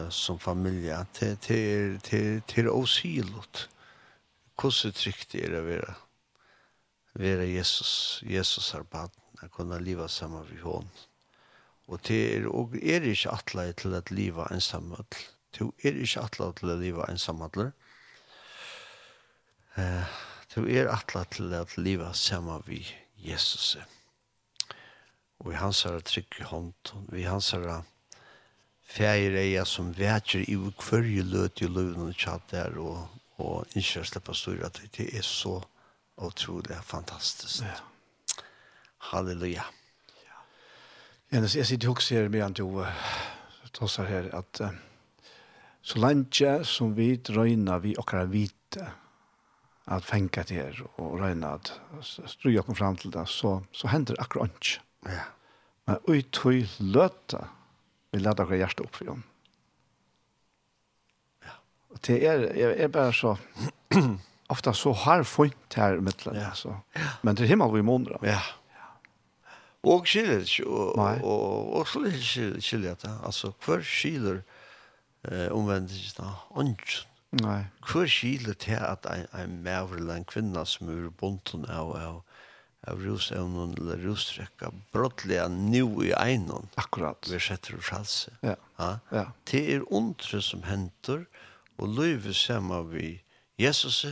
som familja til, til, til, til osilot. Hur tryggt er det være, være Jesus Jesus arbetar å kunne leva sammen vi hon. Og det er, og er ikke atle til at livet ensamhet. Det er ikke atle til at livet ensamhet. Eh, Så er atla til at liva saman vi Jesus. Og vi hans har trygg hånd, vi hans har fægir eia som vetjer i hverje løt i løven og tjatt der, og, og ikke slippe styr at det er så utrolig fantastisk. Ja. Halleluja. Ja. Jens, jeg sitter også her med at du tossar her at uh, så lenge som vi drøyner vi okkar vite, att fänka det här och röjna att ströja kom fram til det så, så hender det akkurat inte. Ja. Men ui tog løta vi lade våra hjärta opp for dem. Ja. Och det er, er, er bare så ofta så har funnet her i mittlen. Ja. Så. Men til himmel vi måneder. Ja. Og skiljer ikke, og, Nei. og, og och skiljer skiljer det. Altså, hver skiljer eh, omvendt ikke da, Åndskt Nei. Hvor skile til at en maver eller en kvinne som er bunten av, av, av rusevnen eller rustrekka brottlige nu i egnen. Akkurat. Vi setter frelse. Ja. ja. ja. Det er ondre som henter, og løyve sammen vi Jesus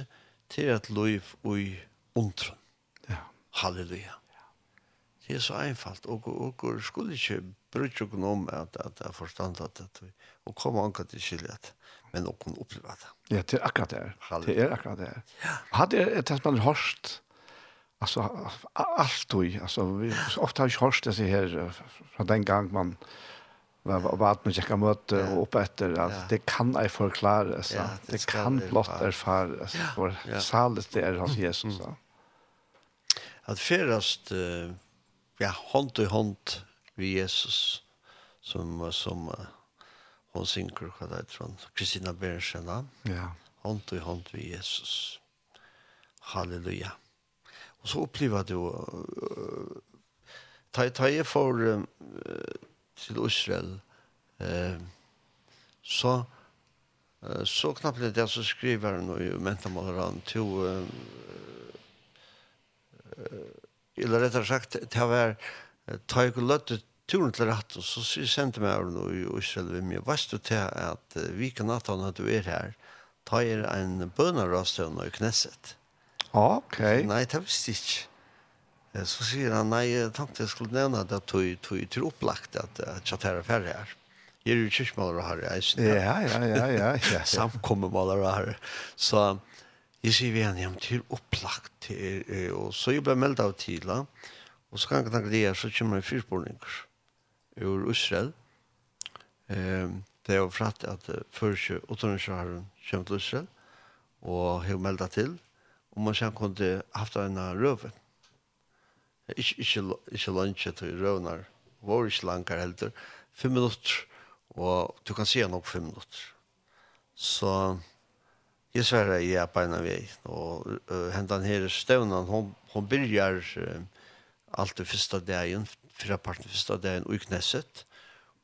til at løyve ui ondre. Ja. Halleluja. Ja. Det er så einfalt, og, og, og skulle ikke bruke noen om at, at jeg forstand at det, og komme anka til skiljet men å kunne oppleve det. Ja, det er akkurat det. Det er akkurat det. Ja. Hadde jeg et man hørst, altså, alt og, altså, vi, så ofte har jeg hørst det her, fra den gang man var var at man kjekka møte og oppe etter, at det kan jeg forklare, så, ja, det, det kan blott erfare, så, for ja. salet det er hans Jesus. Så. At fyrast, ja, hånd i hånd vi Jesus, som, som, uh, hon synker hva det er sånn, Kristina Bernsjena, ja. hånd i hånd ved Jesus. Halleluja. Og så opplever du, uh, ta, ta jeg for uh, til Israel, uh, så, uh, så knappt det jeg så skriver han i mentamaleren til, uh, uh, eller rettere sagt, det var, ta jeg løttet turen til rett, og så sendte jeg meg over i Israel ved meg, «Vest du til at uh, vi kan natta når du er her, ta er en bønarastøvn i Knesset?» Ok. Nei, det visste jeg ikke. Så sier han, nei, jeg tenkte jeg skulle nevne at jeg tog opplagt at jeg tjatter er ferdig her. Jeg er jo kyrkmaler og har reisen. Ja, ja, ja, ja. ja. Samkommemaler her. Så jeg sier vi igjen, ja, men til opplagt. Til, og så jeg ble meldt av tidlig. Og så kan jeg tenke det, så kommer jeg fyrspårninger ur Israel. Ehm det er fratt at første utenriksjøren kommer til Israel og har meldt til om man sen kunde haft en røve. Ikke, ikke, ikke lunsje til røvner. var ikke lankar helter. Fem minutter. Og du kan se nok fem minutter. Så jeg sverre jeg er på en av vei. Og uh, hentan her støvnen, hon, hon byrjar uh, alt det første dagen fyra parten första dagen i Knesset.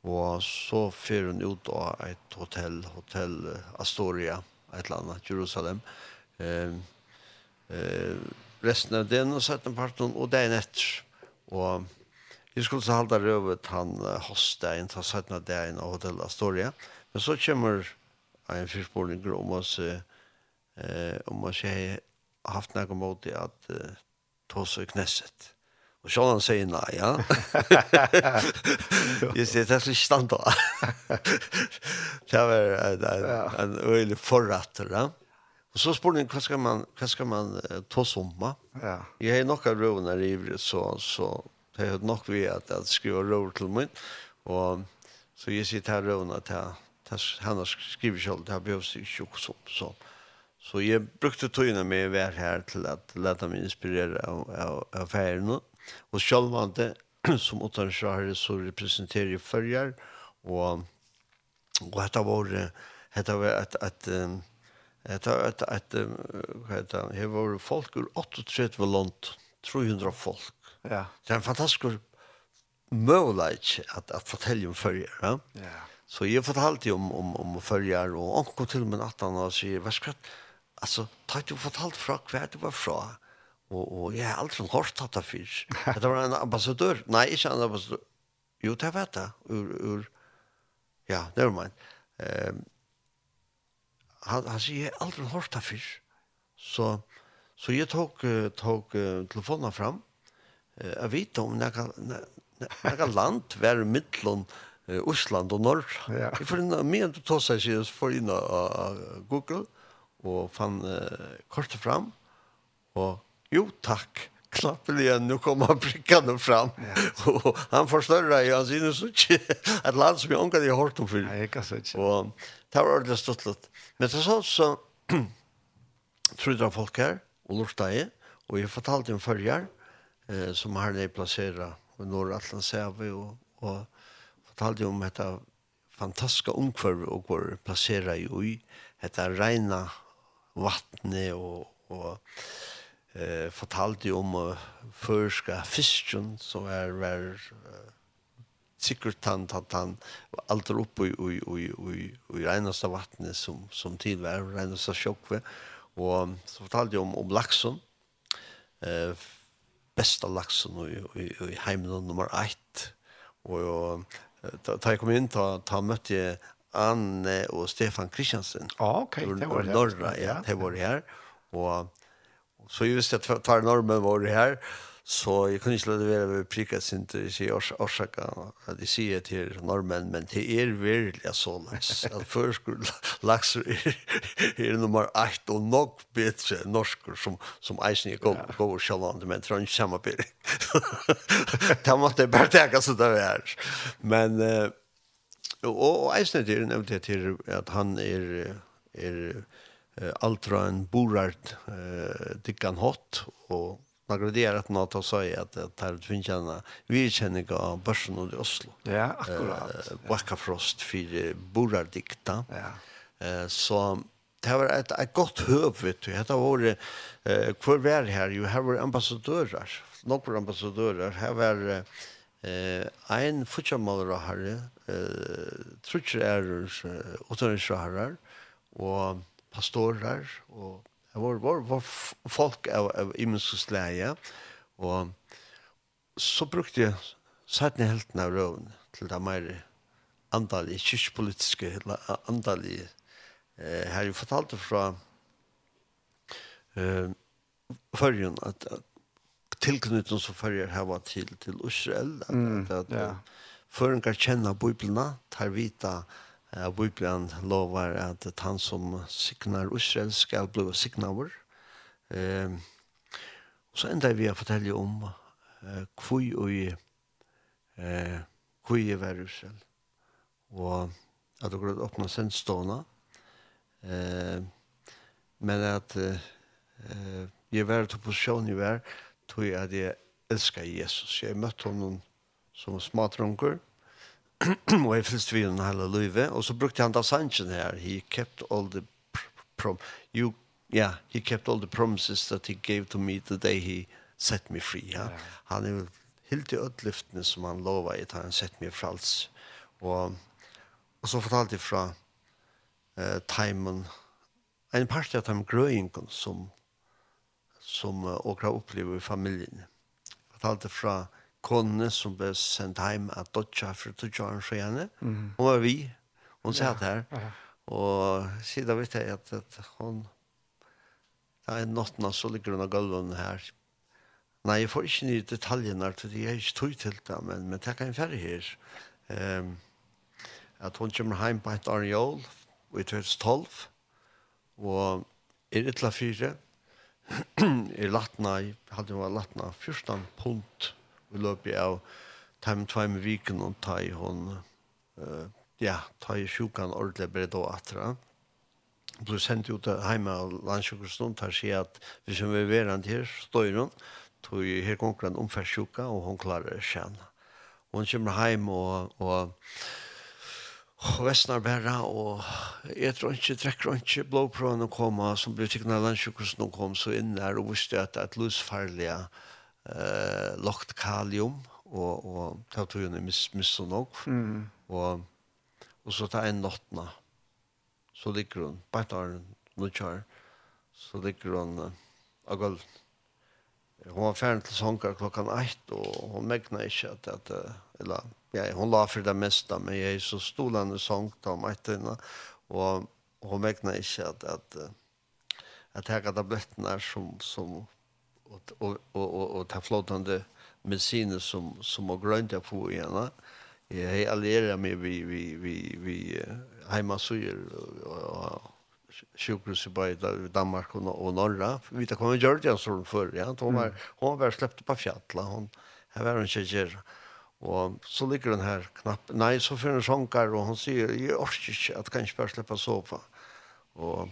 Og så fer hun ut av et hotell, Hotel Astoria, et eller annet, Jerusalem. Eh, eh, resten av den og setten parten, og dagen etter. Og vi skulle så halda røvet han hostdagen, ta setten av dagen av Hotel Astoria. Men så kommer en fyrspåling om oss, eh, om oss jeg har haft noe mot det at eh, ta seg knesset. Og så han sier nei, ja. Jeg sier, det så stand da. Det var en öl förrätt va. Og så spør han, hva skal man hva skal man ta somma? Ja. Jeg har några rånar i så så det har nok vi at jeg skriver råd til mig. Og så jeg sier til här rånar att han har skrivit selv, det har behøvd seg ikke också så. Så jeg brukte tøyene med vær her til at leta meg inspirere av, av, av færene. Og det som utanskjære, så representerer jeg følger, og, og dette var, dette var et, et, et, et, et, et, det var folk ur 38 land, 300 folk. Ja. Det er en fantastisk mulighet att at fortelle om følger, ja. Ja. Så jag fortalte ju om om om förr och onkel till men att han har sig vad ska alltså tack du fortalt från kvar du var från Og, og jeg har aldri hørt hatt det før. Det var en ambassadør. Nei, ikke en ambassadør. Jo, det vet jeg. Ur, ur, ja, det var meg. Um, han, han sier, jeg har aldri hørt det før. Så, så jeg tok, tok telefonen fram. Jeg vet om jeg kan, Några land var mittlån Osland og Norr. Ja. Jeg får inn med å ta seg siden, så får inn av Google og fann uh, kortet fram og Jo, tack. Klappen igjen, nu kommer prickande fram. Ja. och han forstørre, ju, han syns så ikke att land som jeg ångade i hårt om før. Nej, jag kan så inte. Och det var ordentlig stått Men så sånn så, trodde jeg folk her, og lortade jeg, Och jag fortalte en følger, eh, som har det placerat i norra Atlantsäve och, och fortalte om detta fantastiska omkvarv och går placera i oj. Detta rena vattnet och, och eh fortalte om uh, förska fisken som är var sikkert han att han er oppe i i i i i renaste vattnet som som tid var renaste sjokve og så fortalte jeg om om laksen eh bästa laksen i i i heimen nummer 1 og og da jeg kom inn ta ta møtte jeg Anne og Stefan Kristiansen. Ja, okay. det var det. Norra, ja, det var det Og Så jeg visste at tar normen var det här. Så jeg kunne ikke lade være att prikket sin til å si årsaka, at jeg sier til normen, men det er virkelig så nice. Att först er, er nummer 8 og nok bedre enn norsker som, som eisen er god och kjallande, men tror ikke samme bedre. Det måtte jeg bare tenke så det vi är. Men og, og eisen er det, jag nämnde till att han er, er eh, altra en borart eh, dikkan hot och man graderar att något har sagt att det här finns en virkänning av börsen i Oslo. Ja, akkurat. Eh, Backafrost för borardikta. Ja. Eh, så det var ett, ett gott höv, vet du. Det var eh, kvar var här, ju här var ambassadörer. Några ambassadörer. Här var eh, en fortsammallare herre, eh, trutser är utanriksraharar, och pastorer, og det var, var, var folk av, av imenskesleie, og så brukte jeg sattne helten av røven til det mer andalige, kyrkpolitiske, andalige. Eh, her jeg fortalte fra eh, førjen at, at tilknytning som førjer her var til, til Israel, at, mm, at, at, at ja. kan kjenne Bibelna, tar vita Uh, Bibelen lovar at han som signar Israel skal bli signaver. vår. Uh, så enda vi har fortelle om eh, hvor og eh, hvor i var Israel. Og at det går åpna sendstående. Eh, men at eh, jeg var til posisjon i hver tror jeg at jeg elsker Jesus. Jeg møtte honom som smadrunker. og jeg finnes vi den hele livet, og så brukte han da sannsjen her, he kept all the prom, you, yeah, he kept all the promises that he gave to me the day he set me free. Ja. Yeah. Han er jo helt i ødeliftene som han lova i, han sett me frals. Og, og så fortalte jeg fra eh, timen, en part av dem grøyingen som, som uh, åkra opplever i familien. Jeg fortalte fra konene som ble sendt hjem av Dodja for Dodjaren Sjøene. Mm. Hun var vi. Hun satt her. Ja, ja. Og siden vet jeg at, at hun Det er natten så ligger hun av gulven her. Nei, jeg får ikke nye detaljene til det. Jeg er ikke tog til det, men, men det kan jeg være her. Um, at hun kommer hjem på et Arnjål i 2012 og er et eller fire er latna, hadde hun vært latna 14 punt i løpet av time time viken og ta i hon uh, ja, ta i sjukan ordentlig ble atra. Plus sendt ut heima av landsjukkerstånd, tar seg at hvis hun vil være her, står hun, tog her kommer han og hon klarer seg. hon kommer heim og, og Og Vestnar bæra, og jeg tror ikke, trekker ikke, blåprøvene koma, som ble tikkene av landsjukhusen kom så inn der, og visste at det er et lusfarlige eh lokt kalium og og ta tror ju miss miss nok. Mm. Og og så ta en nattna. Så ligger hon på tar nu kör. Så ligger hon av golv. Hon var färdig till sånkar klockan 8 och hon mägnade inte att, att eller ja, hon la för det mesta men jag är så stolande sångt om att och hon mägnade inte att, att, att, att, att, att, att, som, att, och och och och ta flotande mediciner som som har grönt på igen. Jag är allierad med vi vi vi vi hemma syr och sjukhus i både Danmark och, och norra. Vi tar kommer Georgia som förr. Ja. Hon var, hon var släppt på fjälla. Hon, här var hon tjejer. Och så ligger den här knapp. Nej, så för en sånkar och hon säger, jag orkar inte att kanske bara släppa sofa. Och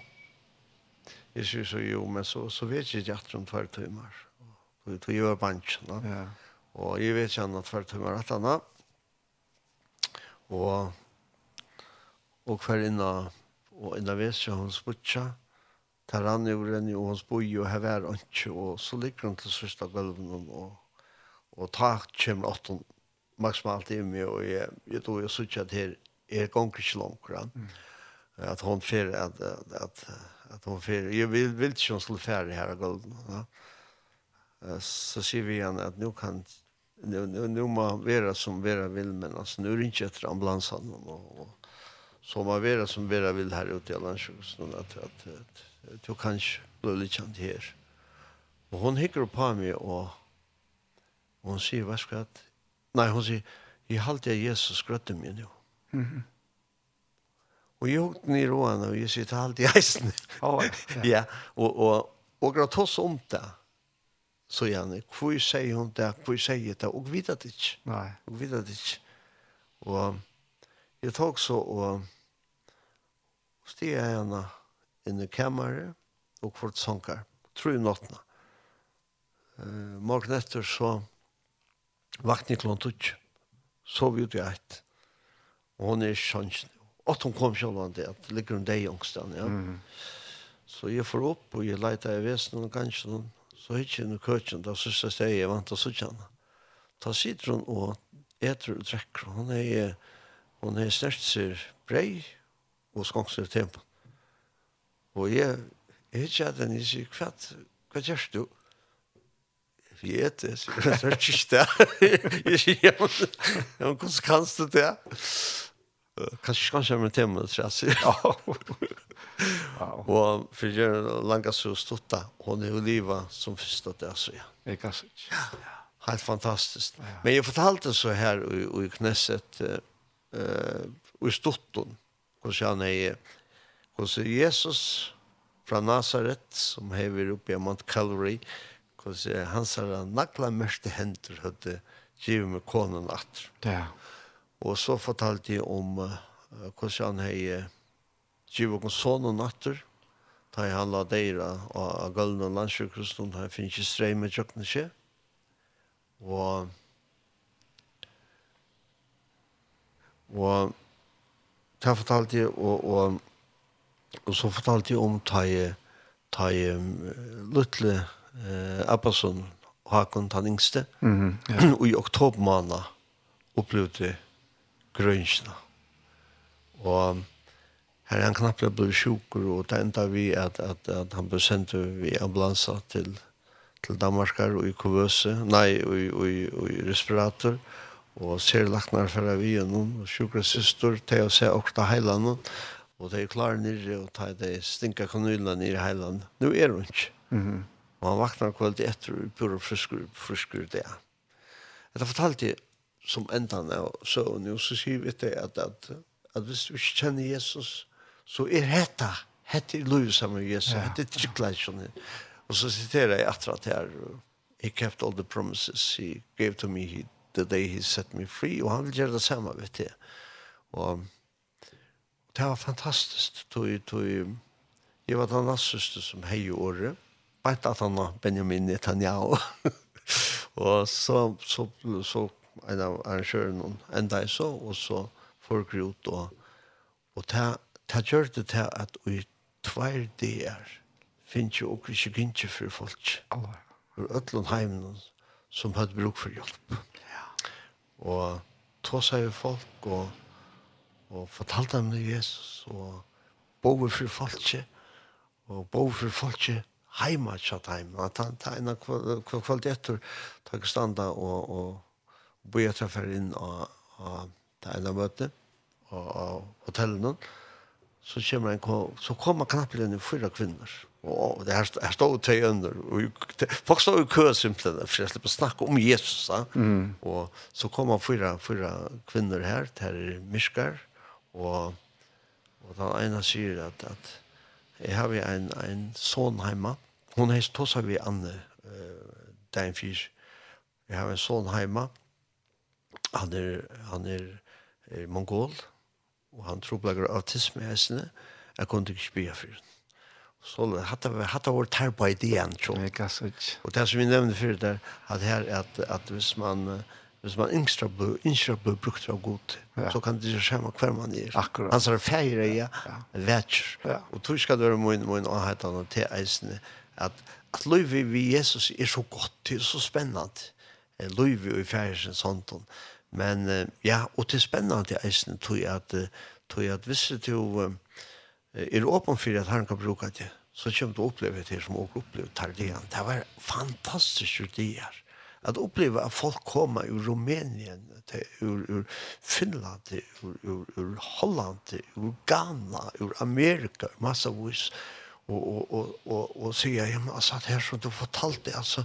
Jeg synes jo, jo, men så, så vet jeg ikke at hun tver timer. Du gjør bansjen, da. Ja. Og jeg vet ikke annet tver timer at han, Og, og hver inna, og inna vet ikke hun sputja, tar han jo renn og hun spui og her er han ikke, og så ligger hun til sørste gulven, og, og ta kommer åtten maksimalt i meg, og jeg, jeg tror jeg sørste at her er gong ikke langt, mm. at hun fyrir at, at, at att hon för jag vill vill inte hon skulle färdig här och guld ja. så ser vi igen att nu kan nu nu, nu må vara som vara vill men alltså nu är det inte efter ambulansen och, och så må vara som vara vill här ute i Landsjukhusen att att, att du kanske blir lite känd här och hon hickar på mig och hon säger vad ska jag nej hon säger i halt jag Jesus grötte mig nu mhm. mm Og jeg hukte ned i han og jeg sitter alltid i isen. Ja. ja, og, og och grått oss om det. Så Janne, hur sier hun det? hvor Hur säger det? og vi vet ikke. Nei. Og vi vet ikke. Og jeg tog också og steg jeg henne inn i kammaren och fått sånkar. Tror jeg nåttene. Uh, Morgen etter så vaknade klont ut. Sov ut i ett. og hun er sjansen, att hon kom själv att det ligger en dag ångstan, ja. Mm. Så jag får upp och jag letar i väsen och kanske någon. Så hittar jag en kötchen, då syns jag säger jag vant så känna. Ta sitter hon och äter och dricker Hon är, hon är störst sig brej och skångsar i tempen. Och jag, jag hittar den är sig kvatt. Vad gör du? Vi vet det, så jag är inte det. Jag sier, ja, men hvordan kan du det? kanskje kanske med tema så Ja. Og Och för gjør langa så stått da, hun er jo oliva som första där så ja. Jeg kan Ja. Helt fantastiskt. Men jag fortalte så här i i knässet eh i stotton och så han är och Jesus från Nazaret som häver upp i Mount Calvary och så sa, nakla mörste händer hade givet med konen att. Ja. Og så fortalte jeg om uh, hvordan han hei givet oss sånn og natter, da han la deira av gulden og landsjøkrosten, da jeg finner ikke strei med tjøkken skje. Og og da fortalte jeg og, og, og så fortalte jeg om da jeg da jeg Lutle eh, Abbasson, Hakon, den yngste, mm -hmm, ja. og i oktober måned opplevde jeg grønnsene. Og her er han knappt ble sjukker, og det enda vi at, at, at han ble sendt i ambulansa til, til Danmarkar og i kuvøse, nei, og, og, og, i respirator, og ser laknar fra vi og noen, og sjukker syster, til å se okta heilene, og de er klare nere, og ta de stinka kanylene nere i heilene. Nå er hun ikke. Mm -hmm. Og han vaknar kvalitet etter, og pura frisker, frisker det. Jeg har fortalt det, som endan av søvn, og så sier vi det at, at, at hvis du ikke kjenner Jesus, så er hetta, hetta er lov sammen med Jesus, ja. hetta er tryggleisjonen. Og så siterer jeg etter at her, he kept all the promises he gave to me he, the day he set me free, og han vil gjøre det samme, vet jeg. Og det var fantastisk, tog, tog, jeg var den søster som hei i året, bare at han var Benjamin Netanyahu, og så, så, så en av arrangørene enda jeg så, og så folk ut, og, og ta, ta gjør det til at vi tvær det er, finnes jo også ikke gynnskje for folk. Alla. For ødlån heimen som hadde bruk for hjelp. Ja. Og tog seg jo folk, og, og fortalte dem til Jesus, og bover for folk, og bover for folk, heima tjatt heima. At han tar en etter takk standa og, og bo jeg treffer inn og ta en av møte og av hotellene, så kommer en, så kommer knapt inn i fyra kvinner. Og det her, her stod tre under, og det, folk stod i kø simpelthen, for jeg slipper snakke om Jesus. Da. Mm. Og så kommer fyra, fyra kvinner her, det her er Miskar, og, og den ene sier at, at jeg har en, en son hjemme, hun heist tosa vi Anne, uh, den fyr, jeg har en son hjemme, han er, han er, er mongol, og han tror troblager autisme i hessene, jeg kunne ikke spia for den. Så hatta vi hadde vært her på ideen, tror jeg. Og det som vi nevnte før der, at her er at, at hvis man, hvis man yngstra blir, yngstra blir brukt av god, ja. så kan det ikke skjemme hver man er. Akkurat. Han sier feire, ja, ja. vetjer. Ja. Og tog skal det være min, min anhetene til eisene, at, at livet vi Jesus er så godt, det er så spennende. Livet i feirens hånden. sånt, Men ja, og det er spennende eisen, tror jeg at, tror jeg at hvis du er åpen for at han kan bruke det, så kommer du oppleve det som også opplevde Tardian. Det var fantastiske dier. At oppleve at folk kommer ur Rumänien, til, ur, ur Finland, til, ur, ur, ur Holland, til, ur Ghana, ur Amerika, massavis, og, og, og, og, og sier, ja, men altså, det her som du fortalte, altså,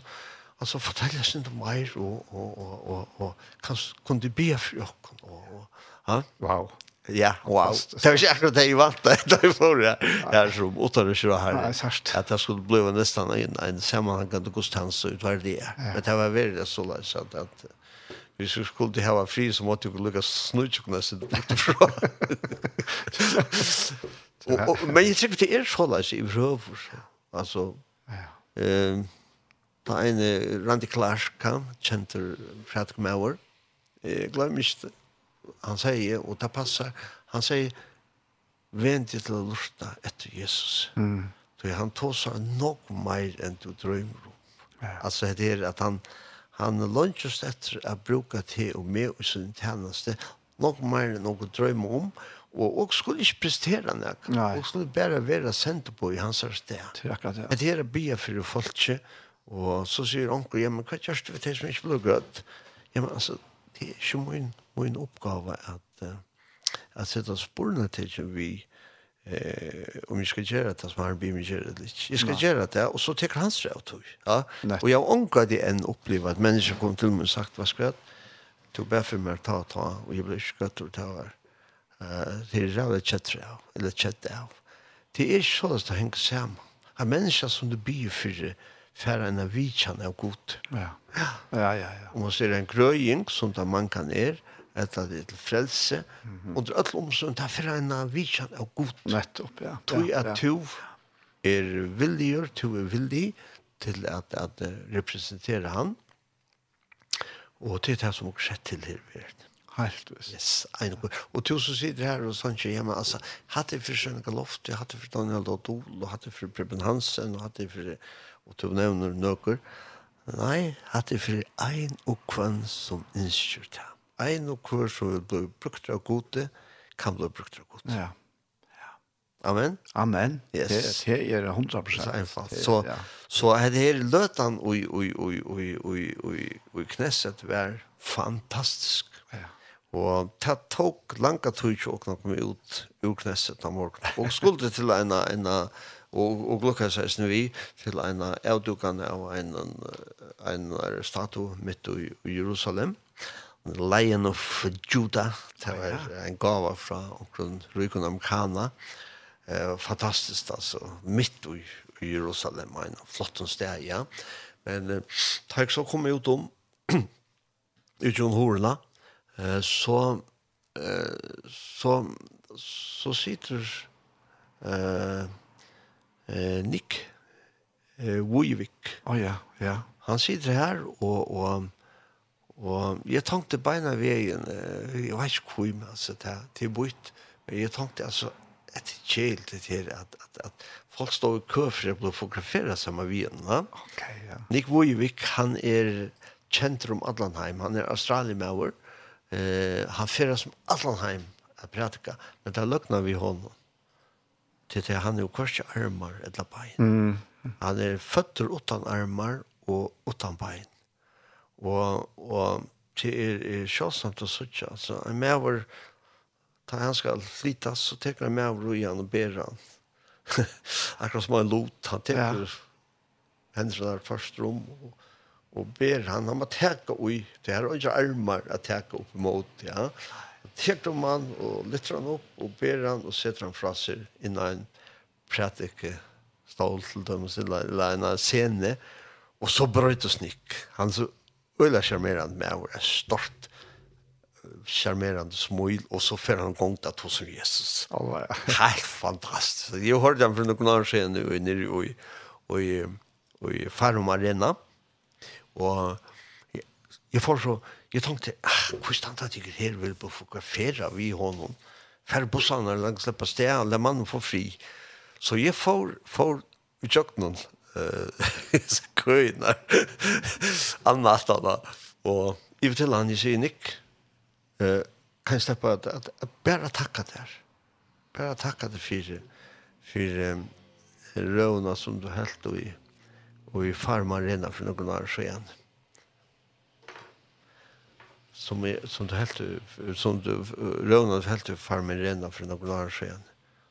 alltså fortell oss inte mer och och och och och kanske du be för oss och ja wow Ja, wow. Det var ikke akkurat det jeg valgte etter for jeg. Jeg er som åttar det kjører her. Nei, sørst. At det skulle bli nesten en, en sammenhengende ut utvar det. Men det var veldig så løs at, at hvis vi skulle ha fri, så måtte vi lukke snudtjøkene sitt bort fra. Men jeg tror det er så løs i prøver. Altså, ja. Da en Randy Clark kan kjenter pratik Mauer. over. Jeg glemmer ikke det. Han sier, og det passer, han sier, vend til å lurta etter Jesus. Mm. Så han tog seg nok mer enn du drømmer om. Ja. Altså det er at han, han lønnes etter å bruke til og med i sin tjeneste, nok mer enn noe drømmer om, og, og skulle ikke prestere noe. Og skulle bare være sendt på i hans sted. Det er akkurat det. Det er å bygge for folk, Og så sier onkel, ja, men hva gjør du ved det som ikke blir grøtt? Ja, men altså, det er ikke min, min oppgave at, uh, at sette sporene til som vi eh, om vi skal gjøre det som har blir med gjøre det litt. Jeg skal gjøre det, og så teker han det av tog. Ja? Og jeg onkel det enn opplevd at mennesker kom til meg og sagt, hva skal jeg? Tog bare for meg ta ta, og jeg ble ikke godt til å ta her. Det er rævlig kjettere av, eller kjettere av. Det er ikke sånn at det henger sammen. At mennesker som du blir for det, færre enn vidtjen av god. Ja. Ja. ja, ja, ja. Og man ser en grøying som da man kan er, etter det til frelse, mm -hmm. og det er alt om sånn, det er færre enn vidtjen av god. Nettopp, ja. Tog at ja. to er villigur, to er villig til at, at representere han, og til det som også skjedd til her verden. Helt visst. Yes, en god. Og til som sitter her og sånn hjemme, altså, hatt det for Sjønne Galoft, hatt det for Daniel Dodol, og hatt det for Preben Hansen, og hatt det for og du nevner nøkker. Nei, at det er for en og kvann som innskjør det. Ein og kvann som vil bli brukt av gode, kan bli brukt av gode. Ja. ja. Amen? Amen. Yes. Det, det er 100 prosent. Einfalt. Så, ja. så er det her løtan og, og, og, og, og, knesset var fantastisk. Ja. Og det tok langt tog ikke å komme ut ur knesset av morgen. Og skulle til en, en, en og og glukka seg snu vi til ein avdukan av ein ein statu mitt i Jerusalem. The Lion of Judah, det var en gava fra omkring Rykon Amerikana. Eh, fantastiskt alltså, mitt i Jerusalem, en flott sted, ja. Men eh, da jeg så kom ut om, utgjøren Horna eh, så, eh, så, så sitter eh, eh, Nick eh, Wojvik. Oh, ja, ja. Han sitter her, og, og, og jeg tenkte beina veien, jeg vet ikke hvor man sitter til bort, men jeg tenkte altså, et kjelt til at, at, at folk står i kø for å bli fotograferet sammen med veien, Va? Okay, ja. Nick Wojvik, han er kjent om Adlanheim, han er australiemauer, eh, han fører som Adlanheim, er prater men det er vi honom til det han er jo kvart armar eller bein. Mm. Han er føtter utan armar og utan bein. Og, og til er, er sjåsamt å sutja. Altså, en mever, da han skal flytas, så teker han mever i han og ber han. Akkurat som en lot, han teker ja. hennes der første rom og, og ber han. Han må teka ui, det her er ikke armar å teka opp imot, ja. Nei teker om han og lytter han opp og ber han og setter han fra seg innan en prætike stål til dem eller en scene og så brøyt og snikk han så øyla charmerende med og er stort charmerande smil och så fer han gongt at hos Jesus. Alltså helt fantastisk Jag hörde han från någon annan scen nu nere i och i och i Farum Arena. Och jeg får så, jeg tenkte, ah, hvor stand at jeg her vil på fotografere vi honom, færre bussene langs det på stedet, alle mannen får fri. Så jeg får, får kjøkkenen, uh, køyene, annet og jeg forteller han, jeg sier, Nick, uh, kan jeg slippe at, at, at bare takka der, bare takka der for, for um, røvna som du helt og i, og i farmarena for noen år siden. Ja som är som det helt som du Ronald helt upp för mig redan för några år sedan.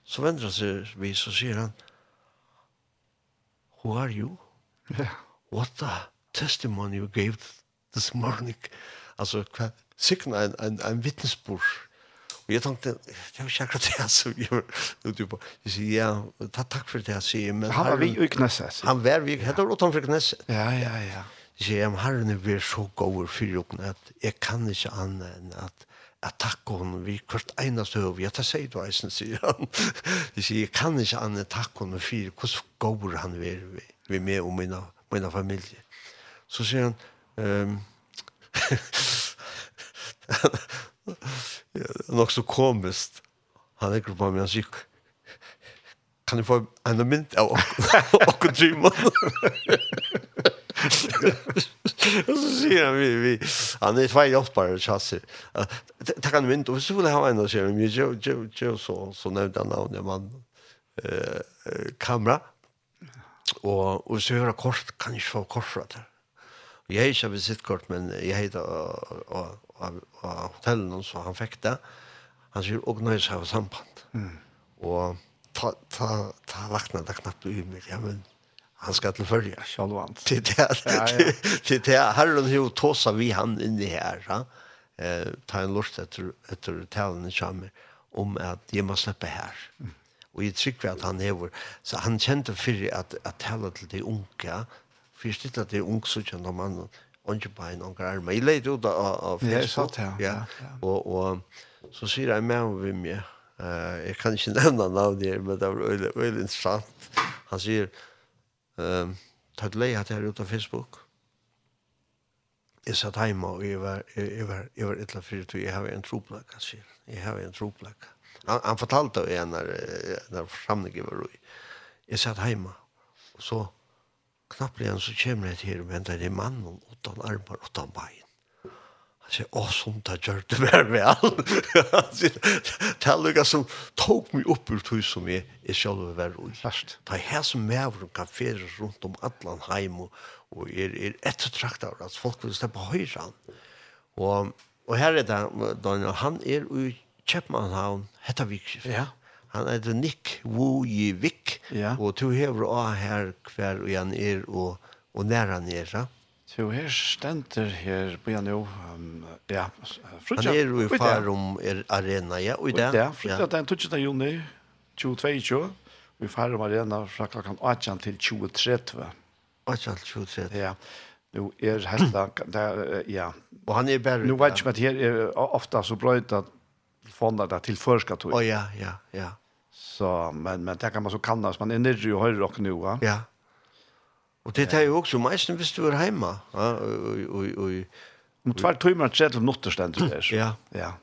Så vänder sig vi så säger han Who are you? Yeah. What the testimony you gave this morning. Alltså signa en en en vittnesbörd. Och jag tänkte jag har säkert det så jag nu typ jag säger ja tack för det jag säger men han var vi i Knässet. Han var vi hade åt han för Knässet. Ja ja ja. Jeg sier, jeg herren er vært så god for dere at jeg kan ikke annet enn at jeg takker henne vi hvert eneste høv. jeg tar seg du eisen, sier han. Jeg sier, jeg kan ikke annet enn takke henne for hvordan god han er vi vi med og mine, mine familie. Så sier han, um, nok så komiskt. Han er på meg, han sier, kan du få en mynd av åkken drømmen? Och så säger han, vi, vi, han är två hjälpare chasser. Det kan vi inte, och så vill jag ha en och säga, men jo, jo, jo, så, så nämnde han namnet, man, eh, kamera, og, og så gör jag kort, kan ikke få kort fra det. Jeg har ikke visitkort, men jeg heter av hotellen, så han fikk det. Han sier, og nøys har samband. Mm. Og ta, ta, ta lakna det knappt ui, mig, ja, men han skal til följa Shalwan. Til det til det Harald hur tossa vi han in det här va. Eh ta en lort etter, etter talene i om at jeg må slippe her. Mm. Og jeg trykker at han hever, så han kjente för at, at tala til de unga. Förstått att at de unge så känner ikke bare en unge arme. Jeg leide ut av av Facebook. Ja, ja. ja. Og, og så sier jeg med om vi med. Uh, jeg kan ikke nevne navnet her, men det var veldig interessant. Han sier, um, tatt leie hatt her ut av Facebook. Jeg satt hjemme og jeg var, jeg, var, jeg var etla fyrir tog, jeg har en troplaka, sier. Jeg har en troplaka. Han, han fortalte det en når, når forsamlingen var ui. Jeg satt hjemme, og så knappligen så kommer jeg til, men det er mannen uten armer, uten bein sier, å, som det gjør det mer vel. Det er noe som tok meg opp ur tog som jeg, jeg selv vil være ui. Først. Det er her som jeg har fere rundt om Atlan heim og, og er, er ettertrakt av at folk vil slippe høyre han. Og, og her er det, Daniel, han er ui Kjeppmannhavn, hetta Vikskift. Ja. Han er det Nick Wojivik, ja. og to hever av her hver og han er og, og nær han er, ja. Så her stender her på igjen jo. um, ja, frutja. Han er jo i farum er arena, ja, og i det. Ja, frutja den 12. juni, 2022, Vi i farum arena fra klokken 18 til 2030. 18 til 23. Ja, nu er hella, der, ja. Og han er bare... Nu vet jeg ikke at her er ofta så brøyt at fonda det til førskator. Å, ja, ja, ja. Så, men, men det kan man så kalla, man er nere og høyre og nu, ja. Ja, ja Og det er jo også meisten visst du er hjemme. Ja, oj oj. Om tvær timer og tredje minutter stender det. Ja. Ja.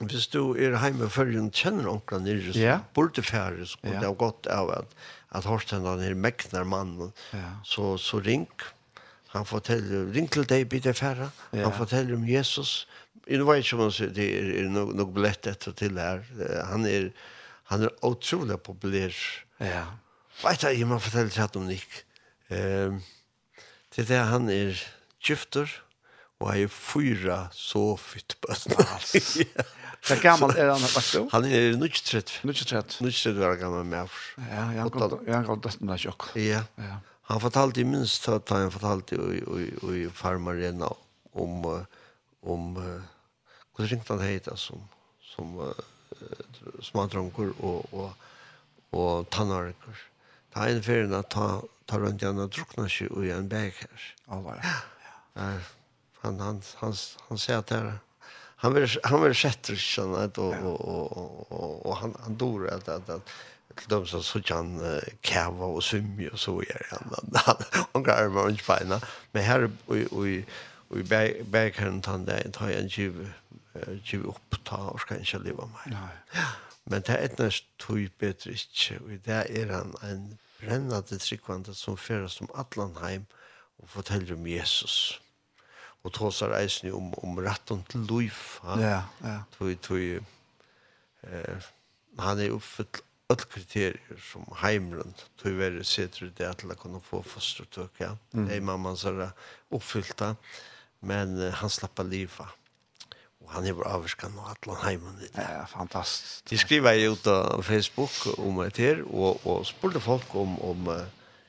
Hvis du er hjemme før du kjenner onkla nere, så yeah. burde færre, så kunne det ha gått av at, at Horstendene er mekner mannen. Ja. Så, så ring, han forteller, ring til deg, blir færre, han forteller om Jesus. Jeg vet ikke om han sier, det er, er nok, nok billett etter til her. Han er, han er utrolig populær. Ja. Vet du, jeg må fortelle til at om Nick. Ehm til det han er gifter og har fyra så fytt bøtten alls. Hva gammal er han faktisk jo? Han er nutjetrett. Nutjetrett. Nutjetrett var gammel med av. Ja, jeg har gått døtten av sjokk. Ja. Ja. Han fortalte i minst at han fortalte i i i farmarena om om hva ringte han heit som som uh, smadronker og og og tannarker ta en ferien at ta, ta rundt igjen og drukna seg i en bæk her. Alvar, ja. ja. Han, han, han, han sier at det Han vill han vill sätta sig och och och och han han dor att att, att till dem som så kan kava och svimma och så är han. Han går med en fina. Men här och och och i bäkhörn tar det tar en tjuv tjuv upp ta och ska inte leva mer. Nej. Men det är ett näst tog bättre inte. Och det är han en brennande tryggvande som fyrir som allan heim og forteller om Jesus. Og tåsar eisen om, om retten til liv. Ja, ja. Tui, tui, eh, han er oppfyllt all kriterier som heimren tui være seter det til å kunne få fostertøk. Ja. Mm. Det er mamman som er men eh, han slappa livet. Og han er bra avskan og atlan heimen ditt. Ja, fantastisk. De skriver jeg ut av Facebook om et her, og, og spurte folk om, om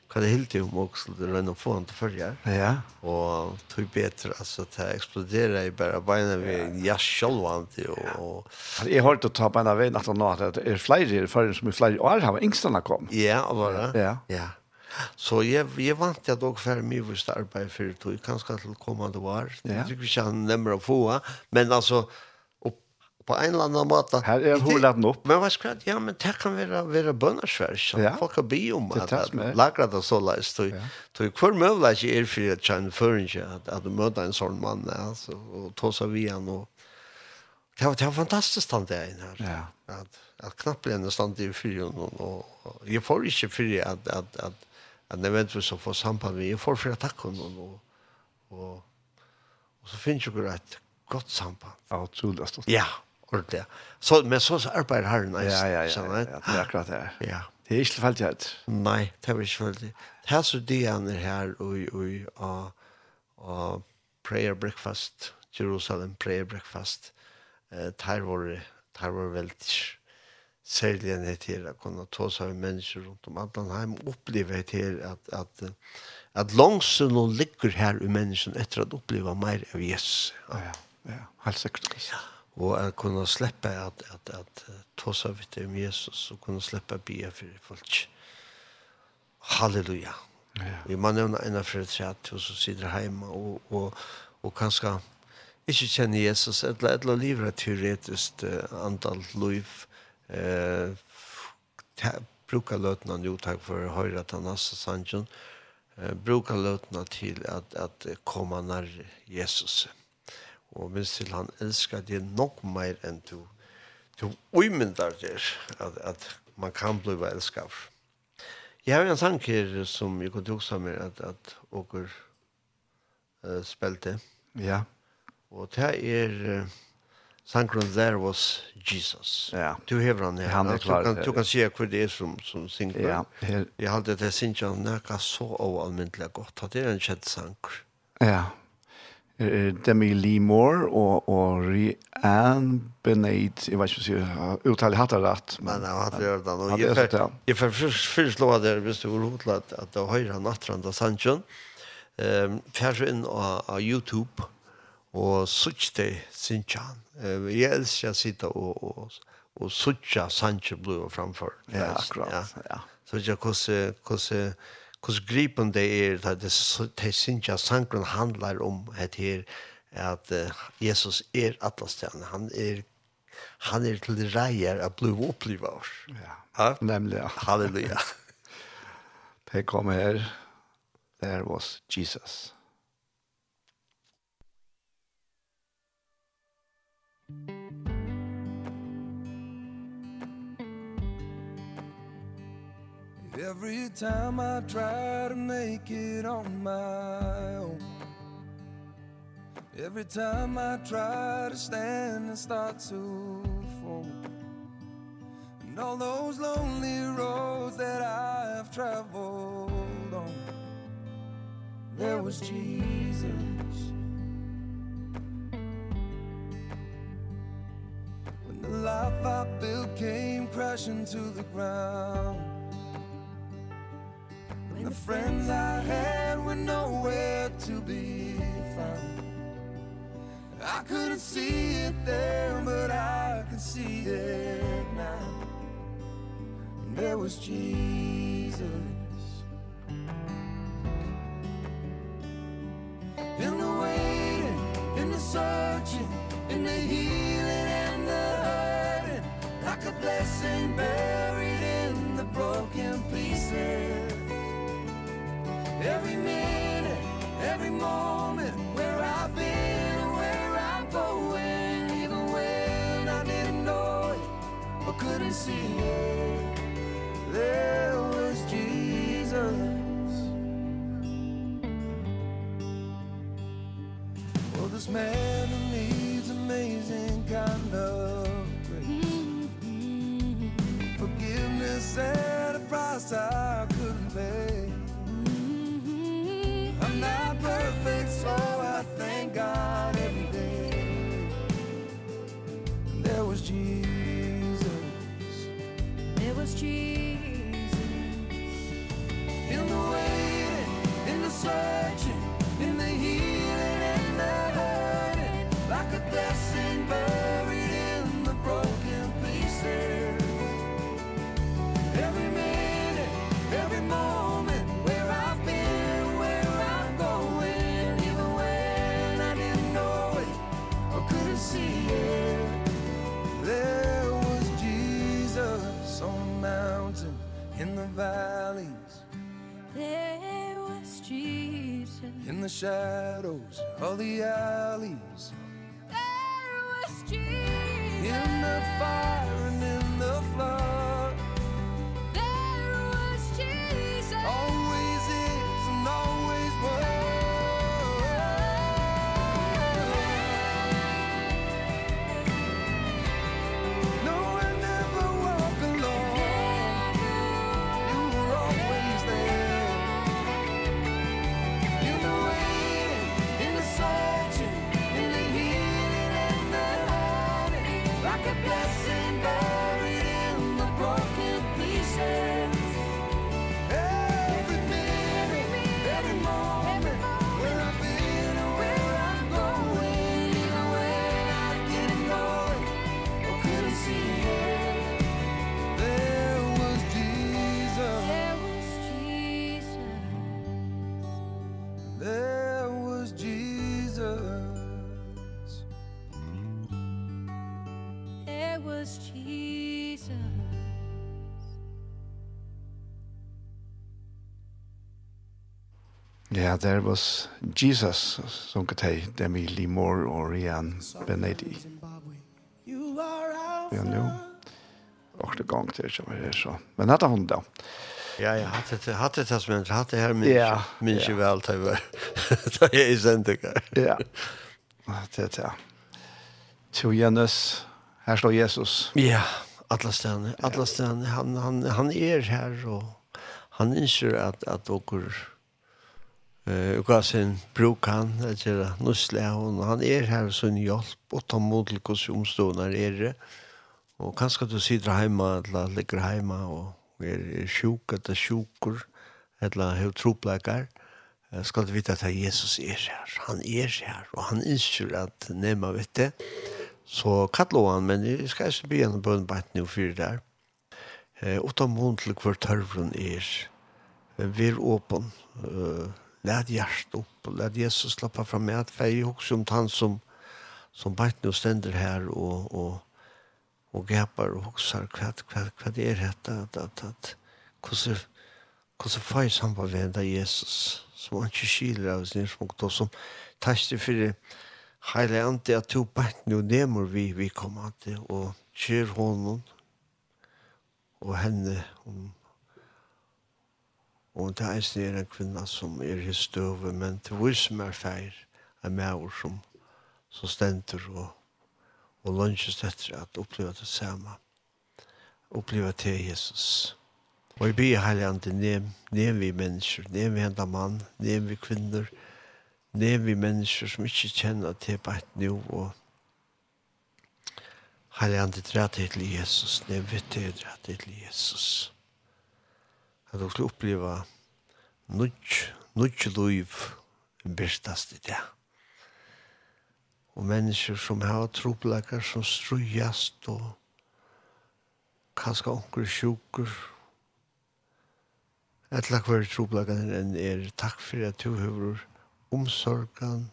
hva det hilti om også, det rønne å få han til følge. Ja. Og tog bedre, altså, det eksploderer i bare beina ved ja. jasjolvant, og... Ja. Jeg har hørt å ta beina ved at han nå, at det er flere i følge som er flere år, har var yngstene kom. Ja, det var det. Ja. ja. Så jeg, jeg vant til at dere færre mye hvis det arbeidet for det tog, kanskje til kommende år. Det er ikke han nemmer å få, men altså, på en eller annen måte. Her er hur opp. Men vad ska ja men det kan vara vara bönnersvärs. Ja. Folk har be om att lagra det så läs då. Då kvar möjligt är för att chan förringe att att möta en sån man alltså och ta sig vi han och det var det var fantastiskt stand där inne här. Ja. Att att knappt en stand i fyren och jag får inte för att att att at vi så får samband med. Jeg får flere takk om noen, og, og, og så finnes jo et godt samband. Ja, utrolig stort. Ja, ordentlig. Så, men så så arbeider herren, ja, ja, ja, ja, ja, ja, det er akkurat det. her. Ja. Det er ikke tilfeldighet. Nei, det er ikke tilfeldig. Det er så de er her, og, og, og, og prayer breakfast, Jerusalem prayer breakfast, eh, tar våre, tar våre veldig særlig enn det til å kunne ta seg med mennesker rundt om Adlanheim och oppleve till att, at, at, att långsen och ligger her i mennesken etter att oppleve mer av Jesus. Ja, ja, ja. helt sikkert. Ja. Og att kunne slippe at, at, at ta sig av om Jesus og kunne slippe å be for folk. Halleluja. Ja. Vi må nevne en av flere företrädet och så sitter hjemme, og, og, og kanskje ikke kjenne Jesus eller, eller livet ett teoretiskt uh, antall liv. Mm eh brukar lötna nu tack för höra tanas sanjon eh brukar lötna till att att komma när Jesus och minst till han älskar det nog mer än du du uimyndar det att att man kan bli älskad Jag har en tanke som jag kunde också med att att åker eh spelte. Ja. Och det är uh, Sankron there was Jesus. Ja. Du hever han her. Han er klar. Du kan, du kan se hva det er som, som synger. Ja. Her. Jeg hadde det synes jeg nekka så overalmyndelig godt. Det er en kjent sanker. Ja. Demi Lee Moore og, og Rianne Benaid. jeg vet ikke hva jeg uttaler hatt det rett. Men jeg hadde gjort det rett. Og jeg, jeg, jeg får først lov det hvis du går ut at det var høyre nattrand av Sanchon. Um, Færre inn av YouTube og suttje sinchan. Jeg elsker å sitte og, og, og suttje sanche blod framfor. Ja, akkurat. Ja. så Suttje kos kos hvordan gripen det er, at det, det sinja sankron handlar om et her, at uh, Jesus er atlastan. Han er han er til reier at blue oppliva. Ja, ja? nemlig. Ja. Halleluja. det kommer her. There was Jesus. Every time I try to make it on my own Every time I try to stand and start to fall And all those lonely roads that I have traveled on There was Jesus. The life I built came crashing to the ground. When the friends I had were nowhere to be found. I couldn't see it then, but I can see it now. And there was Jesus. In the waiting, in the searching, in the healing like a blessing buried in the broken pieces. Every minute every moment where I've been and where I'm going even when I didn't know it or couldn't see it there was Jesus. Well this man who needs amazing conduct is at a price I couldn't pay. I'm not perfect so I thank God every day. And There was Jesus. There was Jesus. In the waiting, in the searching valleys. There was Jesus. In the shadows of the alleys. There was Jesus. In the fire and in the flood. There was Jesus. Oh yeah, there was Jesus, som kan ta Demi Lee Moore og Rian Benedi. Ja, nu. Och det gång till som är så. Men hade hon då. Ja, jag hade det hade det som jag hade här min ja, min ja. väl över. Så jag är sändiga. Ja. Det ja. Till Janus. Här står Jesus. Ja, alla ställen. Alla ställen. Han han han är här och han inser att att åker Eh, och sin bruk han, eller nussle han, är här så en hjälp och ta mod till hvordan omstående er det. Och kanske du sitter hemma eller ligger hemma och är er sjuk, eller sjuker, eller har troplekker. Eh, ska du veta att Jesus är här. han är här och han ønsker att nämna vet det. Så kallar han, men jeg skal ikke begynne en en bant nå for det der. Eh, og ta mot til hver tørvren er. Vær åpen, eh, Lät hjärst upp och lät Jesus slappa fram med att fej också om han som som bänt nu ständer här och och och gapar och hoxar kvad kvad kvad det är detta att att att hur hur fej som på vända Jesus som han kyler av sin smukt och som tackar för det Heile ante at to bætt nu nemur vi vi kom ante og kjør honom og henne om Og det er en en kvinna som er i støve, men til vi som er feir, er med og som, som stenter og, og lønnes etter at oppleva det samme. Oppleva til Jesus. Og jeg blir heilig an til nem, nem vi mennesker, nem vi enda mann, nem vi kvinner, nem vi mennesker som ikke kjenner til på et nå, og heilig an til til Jesus, nem vi til dretthet til Jesus. Jesus at hun skulle oppleva nudj, nudj liv bestast i det. Og mennesker som har troplegger som strujast og kanskje onker sjuker. Etla hver troplegger enn er takk for at du har omsorgen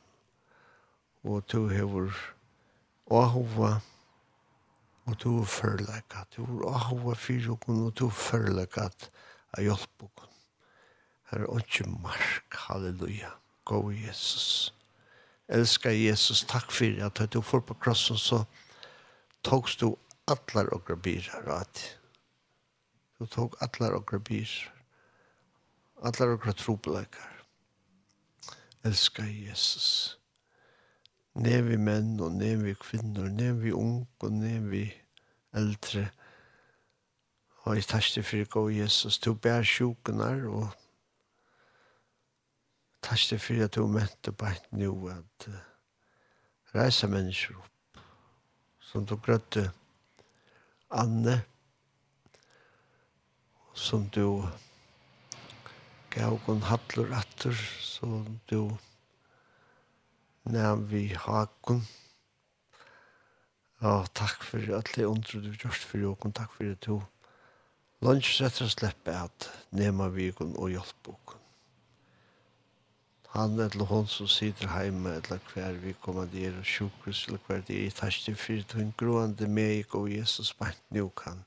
og du har åhova og du har førlegget. Du har åhova fyrir og du har førlegget av hjelp. Her er ikke mark, halleluja. Gå Jesus. Elskar Jesus, takk fyrir at du får på krossen, så togst du allar og grabirar, at Du tog allar og grabirar. Allar og trobleikar. Elskar Jesus. Nevi menn og nevi kvinner, nevi ung og nevi eldre. Elskar Og jeg takk til for å Jesus, du bær sjukenar, og takk til for at du mente på et nå, at uh, reise mennesker opp, som du grøtte Anne, som du gav kon hattlur atter, som du nevn vi hakon, Ja, takk for alle undre du gjørst for jokken. Takk for at du Lunch setter slippe at nema vikon og hjelpbokon. Han eller hon som sitter heima eller hver vi kommanderer sjukhus eller hver det er i tasje fyrt hun groande meg og Jesus bant nå kan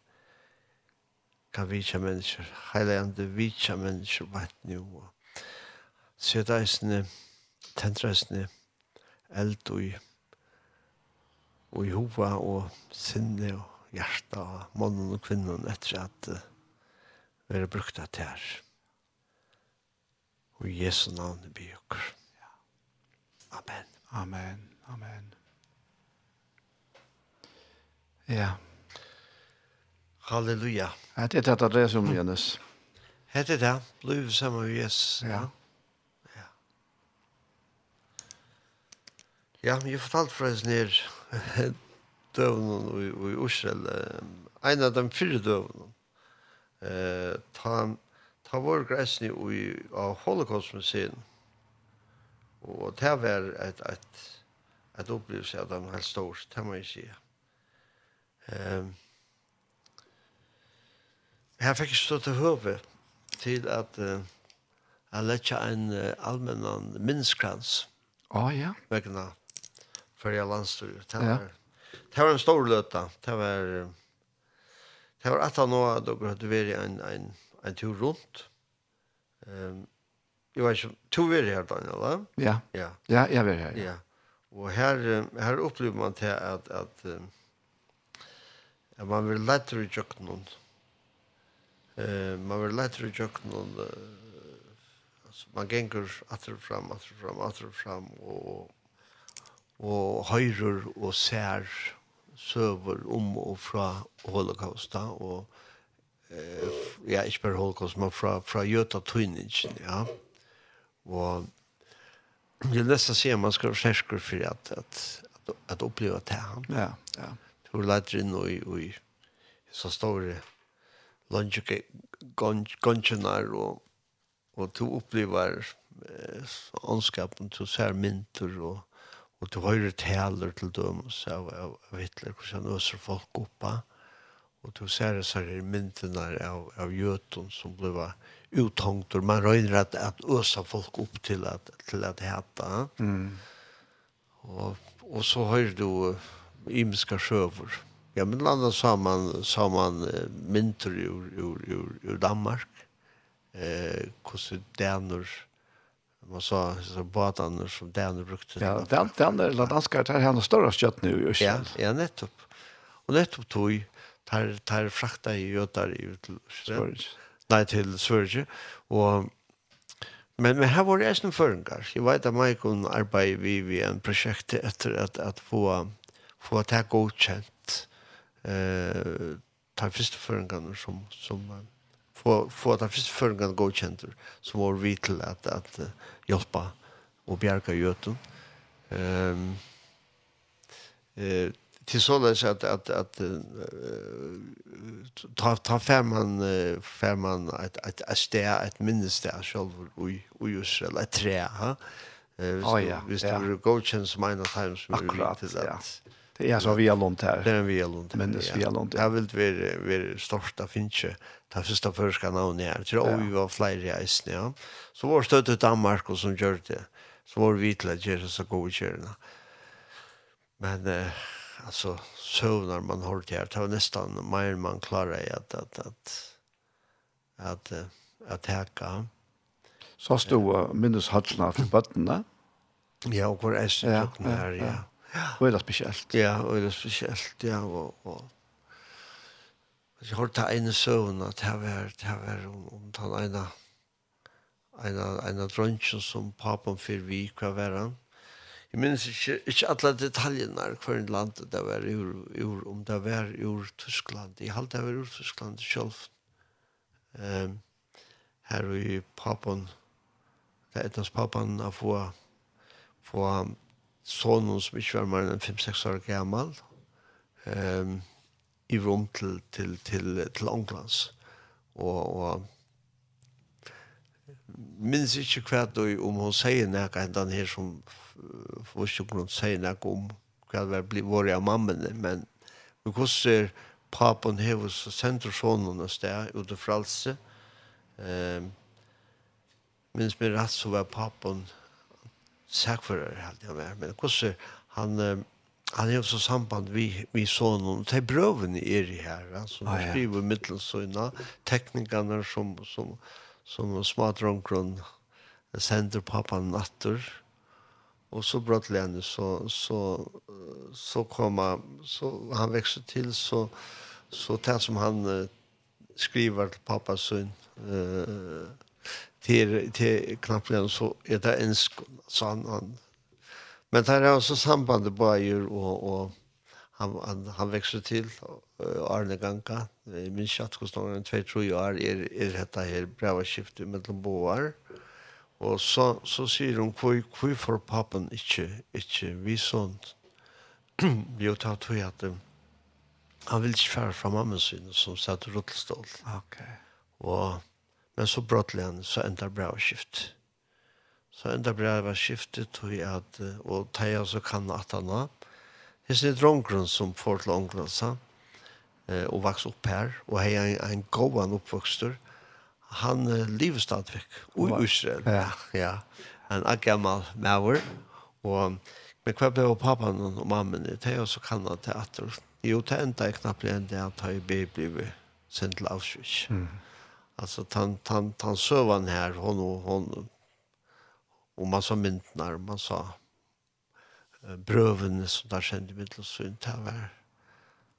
kan vitja mennesker, heilande vitja mennesker bant nu og sedaisne tendraisne eld og i og i hova og sinne og hjärta, mannen og kvinnan etter at uh, vi har brukt det tær. Og i Jesu navn vi bygger. Amen. Amen. Amen. Ja. Halleluja. Det er det det som Janus. Det er det. Liv sammen med Jesus. Ja. Ja. Ja, jeg fortalte fra oss nere døvnen i, i Israel, en av de fire døvnen, eh, ta, ta vår greisen i, av Holocaust-museet, og det var et, et, et opplevelse av dem helt stort, det må jeg si. Eh, her fikk jeg stå til høve til at uh, jeg lette en uh, allmennan minnskrans. Å oh, ja. Vegna, før jeg landstod. Det var, ja det var en stor løta. Det var det var att nå då hade vi en en en tur runt. Ehm jag vet inte to vi här Daniel, va? Ja. Ja. Ja, jeg vet her. Ja. Och här här upplever man till att att at man vill lettere ur noen. Eh man vill lettere ur noen. Uh, alltså man gänger åter fram åter fram åter fram och och höjror och ser søver om og fra holocausta, og eh, ja, ikke bare holocaust, men fra, fra Jøta Tøyningen, ja. Og det er nesten sier man skal skjersker for at, at, at, at oppleve det han. Ja, ja. Du leder inn og, og så står det lunsjegåndkjennar og, og du opplever eh, åndskapen, du ser mynter og Og du hører taler til så av, av, av Hitler, hvordan han øser folk oppa. Og du ser disse her myndene av, av jøten som ble uthangt, og man røyner at, at øser folk opp til at, til at heta. Mm. Og, og så hører du uh, imiska sjøver. Ja, men landa saman, saman uh, mynter ur, ur, ur, ur Danmark. Eh, hvordan danner man sa så båtarna som Danne brukte. Ja, den den där danska tar han större kött nu i Ja, ja nettopp. Och nettopp tog tar tar frakta i jötar ut till Sverige. Nej till Sverige och Men men här var det en förringar. Jag vet att Michael arbetar vi vi en projekt efter att att få få ta godkänt eh ta första förringarna som som få, få att först förgången godkänter som var vi till att, att uh, hjälpa och bjärka göten. Um, eh till sådant att, att, att uh, ta, ta färman, uh, färman ett, ett, ett stä, ett minnesstä själv oj oj just ett trä. Ha? Eh visst, ja, visst ja. du godkänns som en av times. Akkurat, ja. Det är så via Lund här. Det är via Lund. Men det är via Lund. jag vill väl varit varit största finche. Det första förska namnet här. Tror vi var flera i Isne, ja. Så var stöd till Danmark och som gör det. Så var vi till att göra så god körna. Men eh, alltså så när man har det här, det var nästan mer man klarar i att att att att att häcka. Så stod minnes hatsna för bötterna. Ja, och var är det här, ja. ja. Och det speciellt. Ja, och det är speciellt. Ja, och och Jag har tagit en sån att här var det här var om om den ena ena ena drunchen som papen för vi kvar var han. Jag minns inte inte alla detaljerna kvar i landet där var ur ur om det var ur Tyskland. Jag halt det var ur Tyskland själv. Um, här i pappan där ettans pappan av få få sonen som ikke var mer enn 5-6 år gammel, um, i rom til, til, til, til Ånglands. Og, og minns ikke hva du om hun sier noe enn den her som forståkron sier noe om hva det blir våre av mammene, men vi koster papen hever så sender sånne et sted ute fra Alse. Um, minns meg rett så var papen sakfører, helt jeg med. Men hvordan han, han har også samband vi, vi så noen, det er brøven i er her, ja, som ah, ja. skriver middelsøgna, teknikerne som, som, som smadronkron sender pappan natter, og så brått lene, så, så, så kom han, så han vekste til, så, så det som han uh, skriver til pappas sønn, uh, till till knappen så är det en han men där är också sambandet på ju och och han han, han växer till Arne Ganka. I min chattkostnaden 2 tror år är är detta här bra skifte mellom boar och så så sier hun, kvui kvui för pappen inte ikke vi sånt vi tog at att han vill inte fære från mamma sin som satt i rullstol. Okej. Okay. Men så brottelig han, så enda bra å skifte. Så enda bra å skifte, tog jeg at, og teia så kan at han ha. det er drongrunn som får til ångrensa, og vaks opp her, og hei en, en gåan oppvokster. Han uh, lever stadigvæk, og i Israel. Ja. ja. En gammal maur, og men hva ble pappaen og mammen i det, og så kan han til at, Jo, det enda er knappt en det at han ble sendt til Auschwitz. Mm. Alltså tant tant tant sövan här hon hon och massa myntnar man sa brövene som där kände med till så inte var.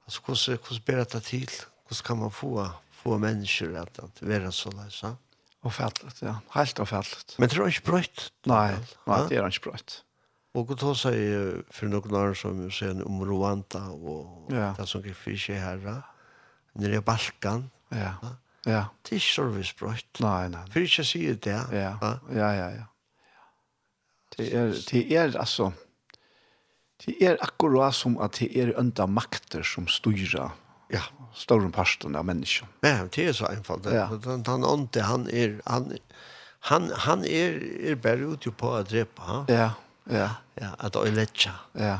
Alltså hur ska hur det till? Hur ska man få få människor att att vara så där så? Och fällt ja, helt och fällt. Men tror jag inte brött. Nej, nej, det är inte brött. Och gott har sig för några år som ser om Rwanda och ja. det som gick för här. Nere i Balkan. Ja. ja Ja. Det er ikke servicebrøtt. Nei, nei. For ikke å si det. Ja, ja, ja. ja. Det er, det er altså, det er akkurat som at det er enda makter som styrer ja. større parten av mennesker. Ja, det er så enkelt. Ja. Han, han ånte, han er, han, han, han er, er bare ute på å drepe. Ha? Ja, ja. Ja, at å lette. Ja.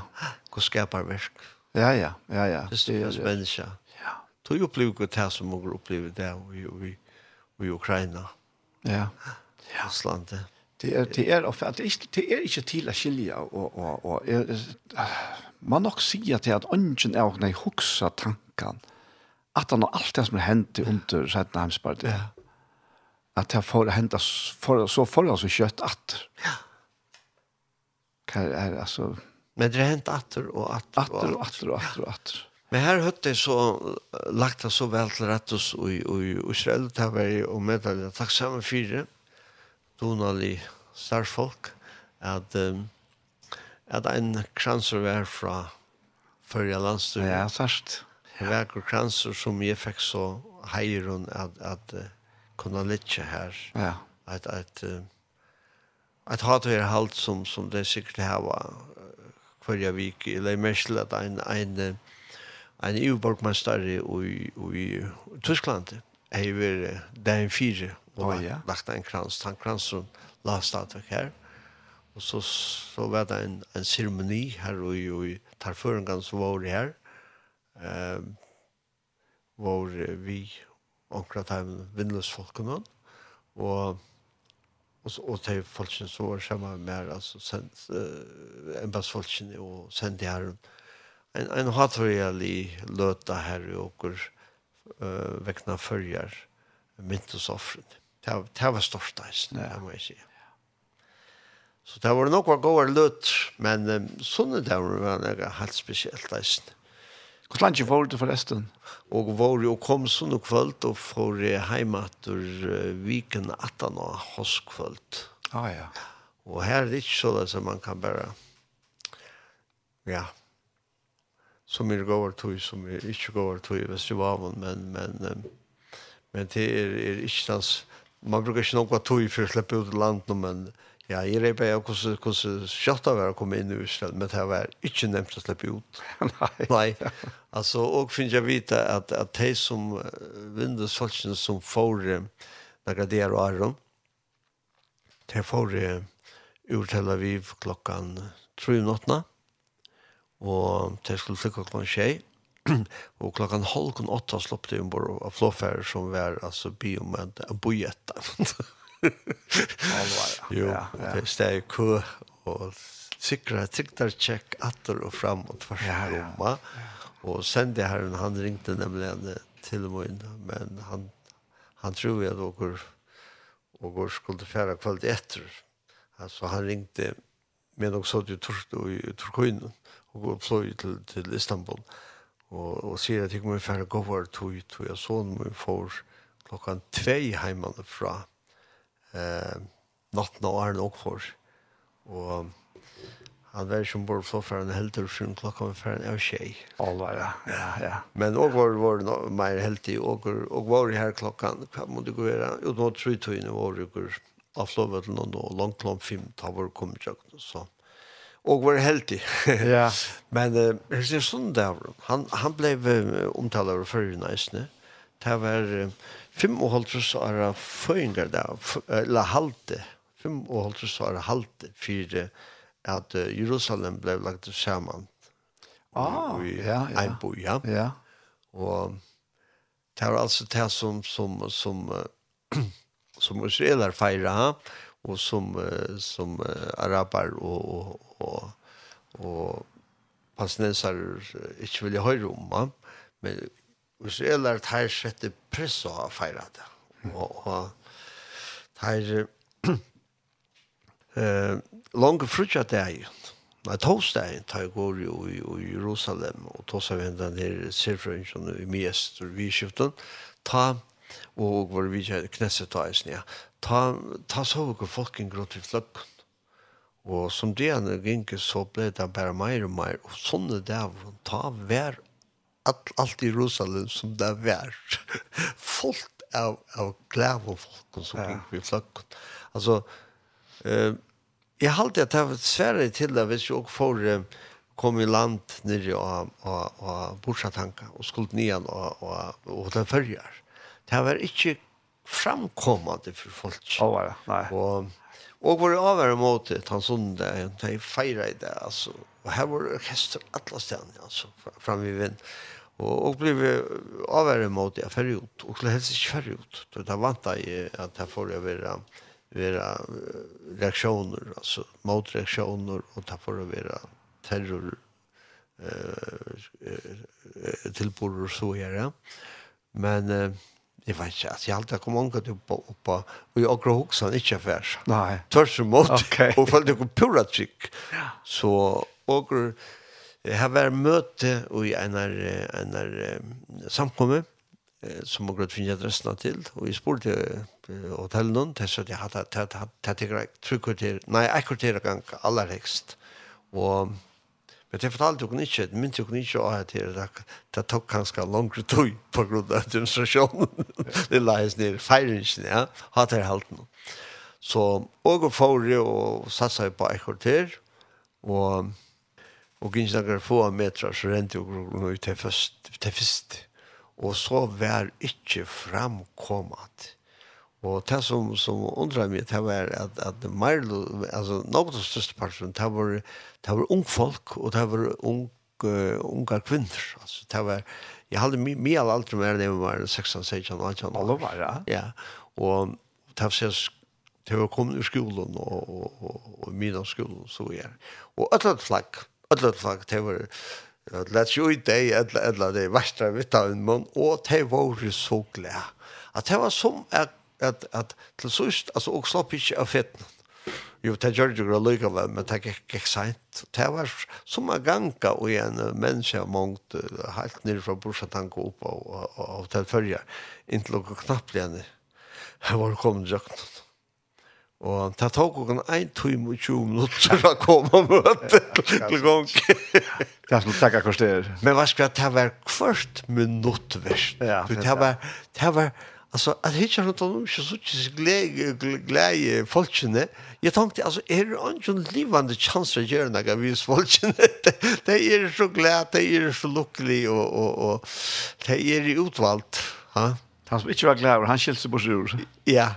Hvor skaper verk. Ja, ja, ja, ja. Det styrer mennesker. Så vi opplever det som vi opplever det i, i, i Ukraina. Ja. Ja. Russland. Det er, det er, det er, ikke, det er ikke til å skilje, og, og, og er, man nok sier til at ønsken er å hukse tankene, at han har alt det som er hendt under Sætna Hemsberg. Ja. At det får hända for, så foran så kjøtt atter. Ja. Hva er, altså... Men det har hänt atter og atter og atter. Atter og atter og atter og atter. Men her høtte så lagt det så vel til rett oss i, i Israel, det har vært og medalje takk sammen fire, donalig starfolk, at, um, at en kranser var fra førre landstyr. Ja, sørst. Det var en kranser som jeg fikk så heier hun at, at uh, kunne lytte her. Ja. At, at, uh, at hatt og halt som, som det sikkert har var hver jeg vik, eller mest til at en, en, en en EU-borgmester i Tyskland har vært dagen fire og oh, ja. lagt en krans. Han kransen la stadig her. Og så, så var det en, en ceremoni her og i tarføringen som var her. Um, var vi omkrat her med vindløsfolkene. Og og så og til folkene som var sammen med her, altså send, uh, og sendte her en, en hatrejali löta här i åker uh, väckna följar myntosoffren. Det, var, det var största hästen, ja. det må jag säga. Så det var nog var goda löt, men um, sådana det var det helt spesielt hästen. Hvor langt var du forresten? Og var jo kom sånn og kvöld og får heimater viken 18 og hos kvöld. Ah, ja. Og her er det ikke sånn som man kan bare ja, som är gåvar tog som är inte gåvar tog i Västerhavn men men men det är är sans, man brukar inte något tog för att släppa ut land men ja i det är också också skötta vara kom in i Israel men det var inte nämnt att släppa ut nej nej alltså och finns jag vita att att de som vindes solchen som får några där och aron de får ur Tel Aviv klockan 3 natten og det skulle flykke klokken tjei, og klockan halv kon åtta slopp det ombord av flåfærer som var alltså by om en, en bojetta. jo, ja, ja. det steg kø og och sikra siktar check og och framåt för ja, ja. Och sen det här han ringte nämligen till och med men han han tror jag då går och går skulle færa kvällt efter. Alltså han ringte med också sånt i Tur- Turkuinen og fløy til, til Istanbul. Og, og sier at jeg må færre gå over tog, tog jeg sånn må får klokkan tvei heimene fra eh, natten og er nok for. Og han var som bor på for en helter siden klokka var en av tjej. Alla, ja, ja, ja. Men og var var no, mer heltig, og, og var her klokkan, hva må det gå være Jo, nå tror jeg tog inn i vår uker av fløvet til noen, og langt langt fem, da var kommet jeg, så och var heldig. Ja. Men eh det är sån han han blev omtalad för nice, ne? Det var 5 och halvt så är föringar där eller halte. 5 och halvt så är halte för att Jerusalem blev lagt samman. Ah, ja, ja. En bo, ja. Ja. Och det var alltså det som som som som israeler feirer, og som uh, som uh, araber og og og, og palestinensar ikke vill høre om va men israeler tar sette press å feire det Og, och tar eh långa frukta där Nei, torsdagen tar jeg går jo i, i Jerusalem, og torsdag vende den her sirfrøynsen i Miest og Vidskiften, ta, og hvor vi knesset ta i sned ta, ta så ikke folk en grått i fløkken. Og som det han gikk, så ble det bare mer og mer. Og sånne der, ta vær alt, alt i Jerusalem som det vær. folk av, av glæv og folk som ja. gikk i fløkken. Altså, eh, jeg halte at det var svære til det hvis jeg også får eh, kom i land nere og, og, og bortsatt og skulle nian og, og, og den følger. Det var ikke framkommande för folk. Ja, oh, nej. Och och var över mot han sonde en tej fira i det alltså. Och här var orkester alla ställen alltså fram vid vind. Och och blev över mot det för ut och skulle helst inte för ut. Det det vant jag att här får jag vara vara reaktioner alltså motreaktioner och ta för att vara terror eh tillbord så är det. Men eh, jeg vet ikke, altså, jeg halte kom unga til oppa, oppa, og jeg akkurat hoksa han ikke affærs. Nei. Tvers og mått, okay. og følte jeg pura trykk. Ja. Så, og her var møte i og i einar, einar samkomme, som akkurat finne adressene til, og jeg spurte hotellet noen, til så jeg hadde tatt tre kvarter, nei, ekkorter gang, aller hekst. Og Men det fortalte henne ikke, det mynte henne ikke å ha til det, det tok ganske langere tog på grunn av demonstrasjonen. det la jeg ned i feiringen, ja, ha til halten. Så, og og får jeg og satt seg på et kvarter, og, og ikke noen få meter, så rente jeg henne til først, til først. Og så var ikke framkommet Og det som, som undrar meg, det var at, at Marlo, altså noen av de største partene, det var, det var ung folk, og det var ung, uh, unga kvinner. Altså, det var, jeg hadde mye my av alt mer enn jeg var 16, 16, 18 år. Alle var, ja. Ja, og det var sånn, det var kommet ur skolen, og, og, og, og min av skolen, så er. Og et eller annet flagg, et eller flagg, det var, Let's lett jo i deg, et eller det var verste vitt av en mann, og det var så glad. At det var som at at, at til sust, altså, og slapp ikke av fetten. Jo, det gjør det jo lykkevel, men det gikk ikke sent. Det var som en ganga og en menneske av mångt, helt nere fra Borsatank og opp av, av, av tilfølger, inntil dere knappt igjen. Jeg var kommet i jøkken. Og det tok dere en time og 20 minutter å komme og møte til gang. Det er som takk akkurat det. Men hva skal jeg ta hver kvart minutt verst? Ja, det var, det var, Altså, at hitta rundt om ikke så ikke glede glädje folkene. jeg tenkte, altså, er det ikke en livande chans gjøre noe av vis folkene. de, de er så glede, de er så lycklig og, og, og de er utvalgt. va? Han som ikke var glad, han skilde på sig ur. Ja.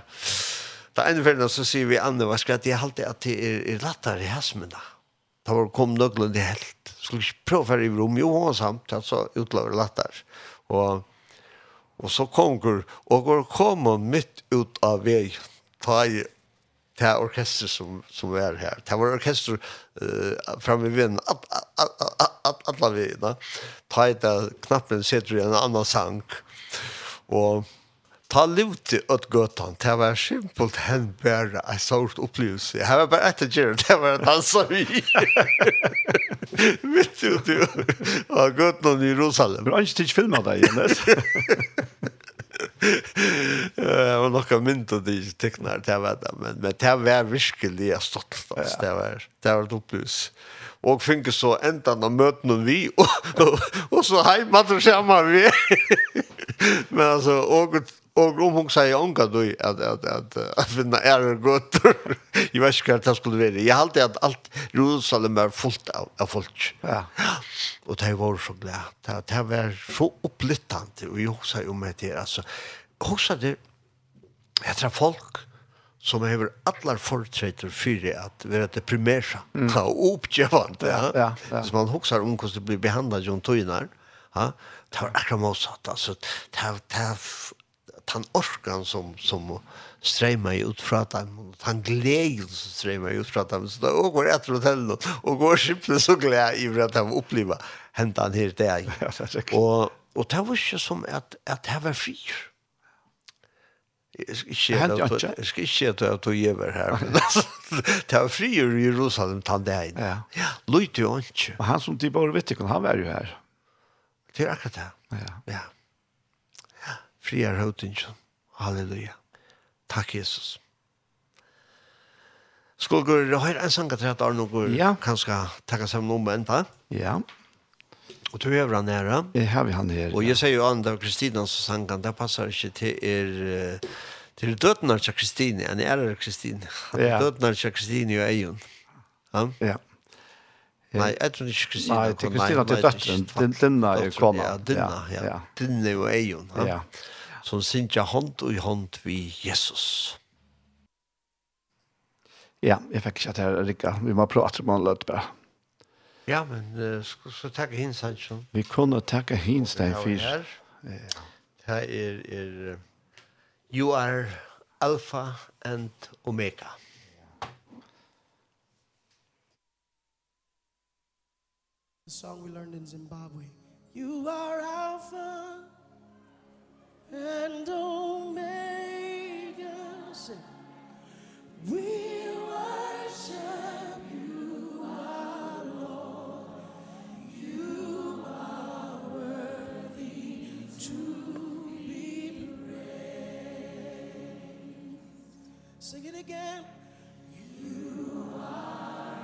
Da ene en så sier vi andre, hva skal jeg alltid at det er, er lättare i hesmen da? Da var kom någon det helt. Skulle ikke prøve å være i Rom jo samt alltså utlover lättare. Og og så konger, og hun kom hun midt ut av vei, ta i det er orkester som, som er her. Det var orkester uh, framme i vinden, alle veiene. Ta i det knappen sitter i en annan sang, og ta lute åt gatan. Det var simpelt hen bare en sort opplevelse. Jeg var bare etter gjerne, det var en dansa vi. Mitt ut jo. Og gatan i Jerusalem. Men han ikke filma deg, Jens. Det var nok mynd og de teknar, det var det. Men det var virkelig jeg stått. Det var, det var et opplevelse og finke så enda av møten vi, og, og, og så heimat og sjama vi. Men altså, og, og om hun sier unga du, at, at, at, at finna ære gøtter, jeg vet ikke hva det skulle være. Jeg halte at alt Jerusalem var fullt av, av folk. Ja. Og det var så glad. Det, det var så opplyttende, og jeg husker om det, altså, husker det, jeg tror folk, som hever allar fortsätter för at vara det mm. og uppgivande. Ja, ja, ja. Så man huxar om hvordan det blir behandlet John och. Ja, det var akkurat motsatt. altså, det var, det den orkan som, som strejma ut från dem, den gleden som strejma ut från dem, så og går etter till hotellet och går simpelthen så glad i att de upplever hända den här dagen. og, og det var ikke som at, at det var frier. Jeg skal ikke si at jeg tog gjever her, men det var fri i Jerusalem tann det inn. Ja, løyte jo ikke. Og han som de bor vet ikke, han var jo her. Det er akkurat det. Ja. ja. Fri er høytingen. Halleluja. Takk, Jesus. Skulle gå og høre en sang til at Arne går Ja. kanskje takke sammen om en, da? Ja. Ja. Och du är han nära. Det har vi han här. Och jag säger ju andra Kristina så sang han det passar inte till er till döttnar till han en är Kristina. Ja. Döttnar till Kristine ju Eion. Ja. Ja. Nej, jeg tror ikke Kristina. Nei, det Kristina til døtteren. Din, Dinna er kona. Ja, Dinna, ja. Dinna är Ejon. Ja. Som synja hand och hand vid Jesus. Ja, jag fikk ikke att jeg här rikka. Vi må prata om honom lite bara. Ja, men uh, så so takke hins han som. Vi kunne takke hins deg fyr. Ja. Det er, er You are Alpha and Omega. The song we learned in Zimbabwe. You are Alpha and Omega. Sing. We worship you are Sing it again. You are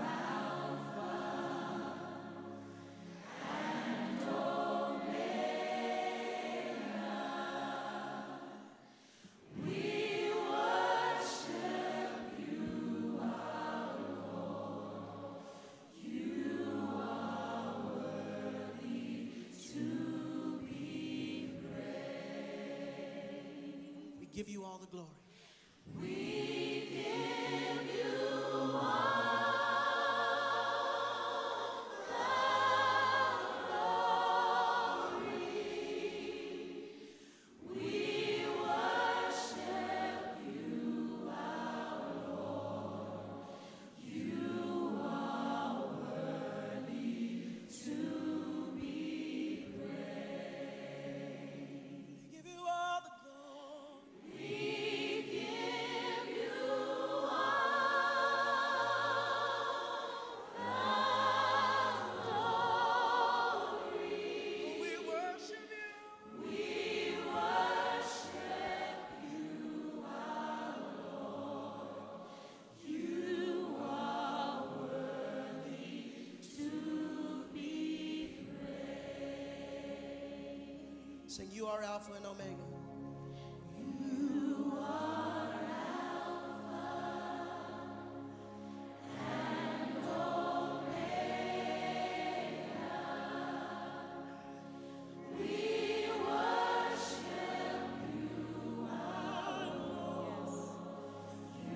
and We worship you, our Lord. You are worthy to be. We give you all the glory. Sing, you are Alpha and Omega. You are Alpha and We worship you, all,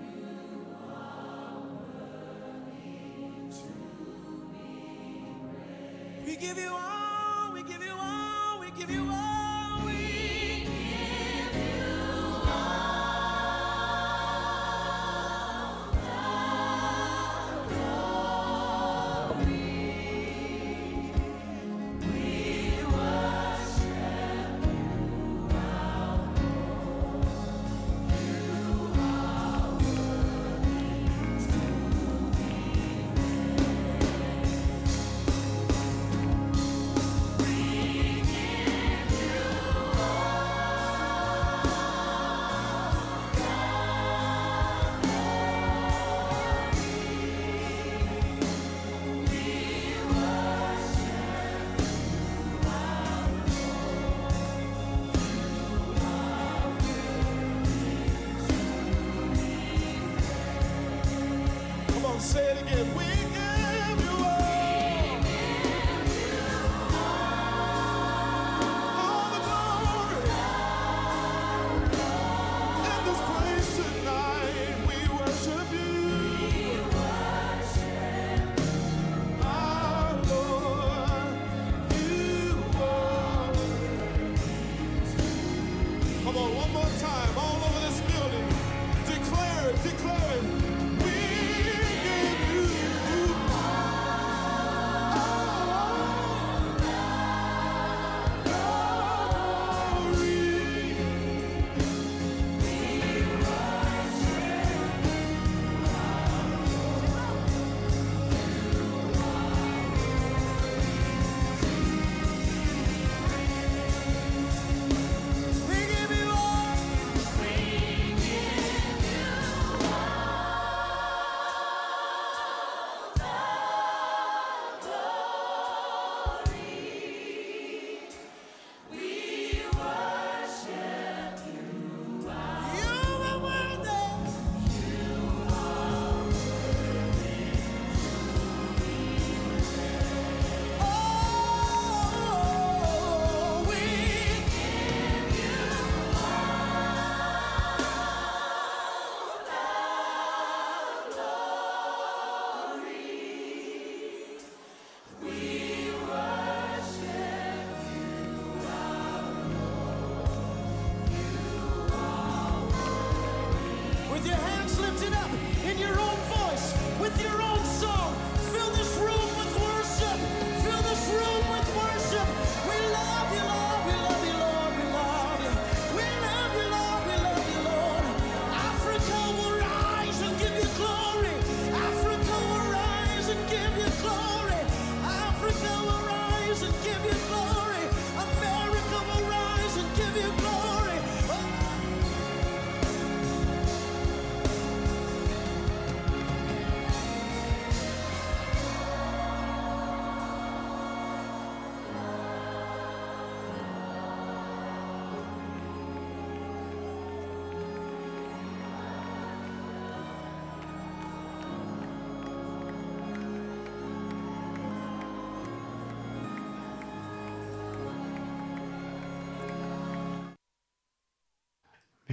You are. We give you all. we give you all.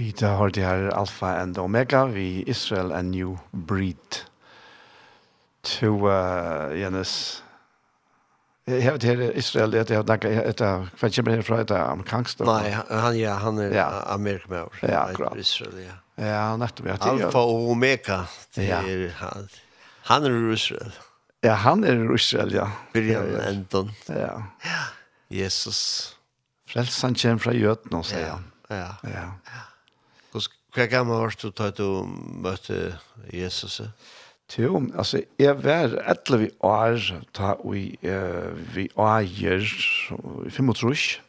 Vi tar hørt det her Alfa and Omega, vi Israel and New Breed. To uh, Jens, Jeg har vet her Israel, jeg har danket etter, hva kommer her fra etter amerikansk? Nei, han, ja, han er ja. amerikaner. Ja, akkurat. Israel, ja. Ja, nettopp. Ja, Alfa og Omega, det ja. er han. Han er Israel. Ja, han er Israel, ja. Byrjan Anton. Ja. ja. Jesus. Frelsen kommer fra Jøten, sier han. Ja, ja. ja. ja. Hva gammel var du da du møtte Jesus? Jo, altså, jeg var etter vi år, da vi, uh, vi åger, i fem og trus.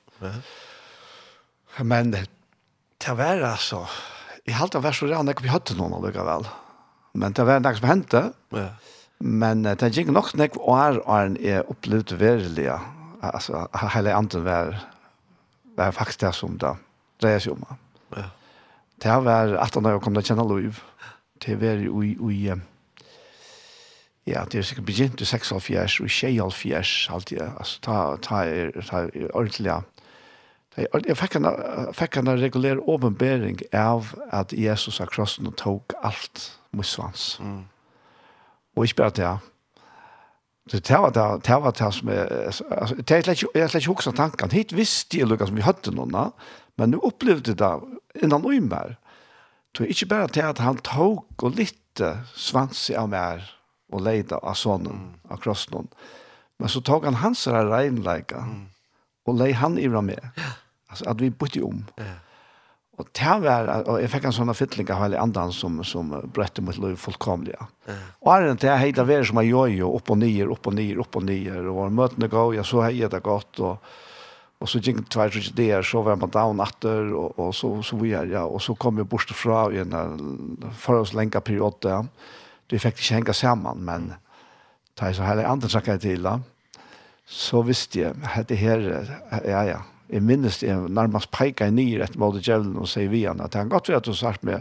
Men det var altså, jeg halte det var så rann, jeg hadde noen allikevel. Men det var noe som hendte. Ja. Men det gikk nok nok år, år jeg opplevde verlig, altså, hele andre var, var faktisk det som da dreier seg om. Ja. Det har vært 18 år jeg kom til å kjenne lov. Det har vært i, i, ja, det er sikkert begynt i 6 og 4, og 6 og 4, alltid. Altså, ta, ta, er, ta, er ordentlig, ja. Jeg fikk en, fikk en regulær åpenbering av at Jesus av krossen og tok alt mot svans. Mm. Og ikke bare det, Så det var det, det var det som er, altså, det er slett ikke, jeg slett ikke huksa tanken. Hitt visste jeg lukka som vi hadde noen, men nu opplevde det innan og. Det er ikke bare til at han tog og lytte svans av mer og leide av sonen, av krossen. Men så tog han hans regnleika og lei han i med. Altså at vi bytte om. Ja. Og det var, og jeg fikk en sånn fytling av hele andan som, som brøtte mot liv fullkomlig. Ja. Og er det jeg heiter vær som er jojo, opp og nyer, opp og nyer, opp og nyer, og møtene gå ja, så hejade det godt, og Og så gikk det två tre der, så var man down atter, og, og så så vi ja Og så kom jeg bort fra i en for oss lenge periode. där. Det fick inte hänga samman men jeg så här andre snakket til, da. Så visste jeg, att det här ja ja Jeg minnes det nærmest peika i nyr etter måte djevelen og sier vi han at det han godt vet at du sagt med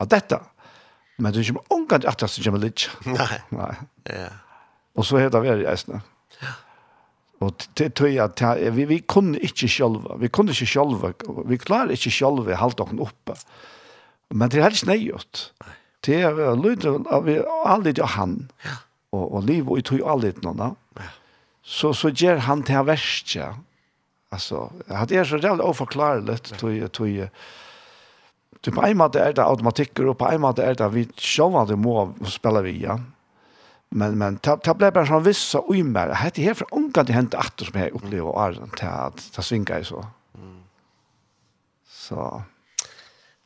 at dette, men du kommer omgang til at du kommer litt. Nei. Nei. Ja. Og så heter det vært i eisene. Ja. Og det tror jeg at vi, vi kunne ikke sjølve, vi kunne ikke sjølve, vi klarer ikke sjølve halvt åkken oppe. Men det er ikke nøyot. Det er lyder av vi aldri av han, og, og liv og tog aldri noen av. Så, så gjør han til verst, ja. Altså, det er så jævlig overforklarelig, tog, tog, tog, på en måte er det automatikker, og på en måte er det vi sjølve må spille vi, ja. Mm men men ta ta blev bara sån vissa ojmar. Det hade här för unga det hänt åter som jag upplever är sånt här att ta svinga i så. Mm. Så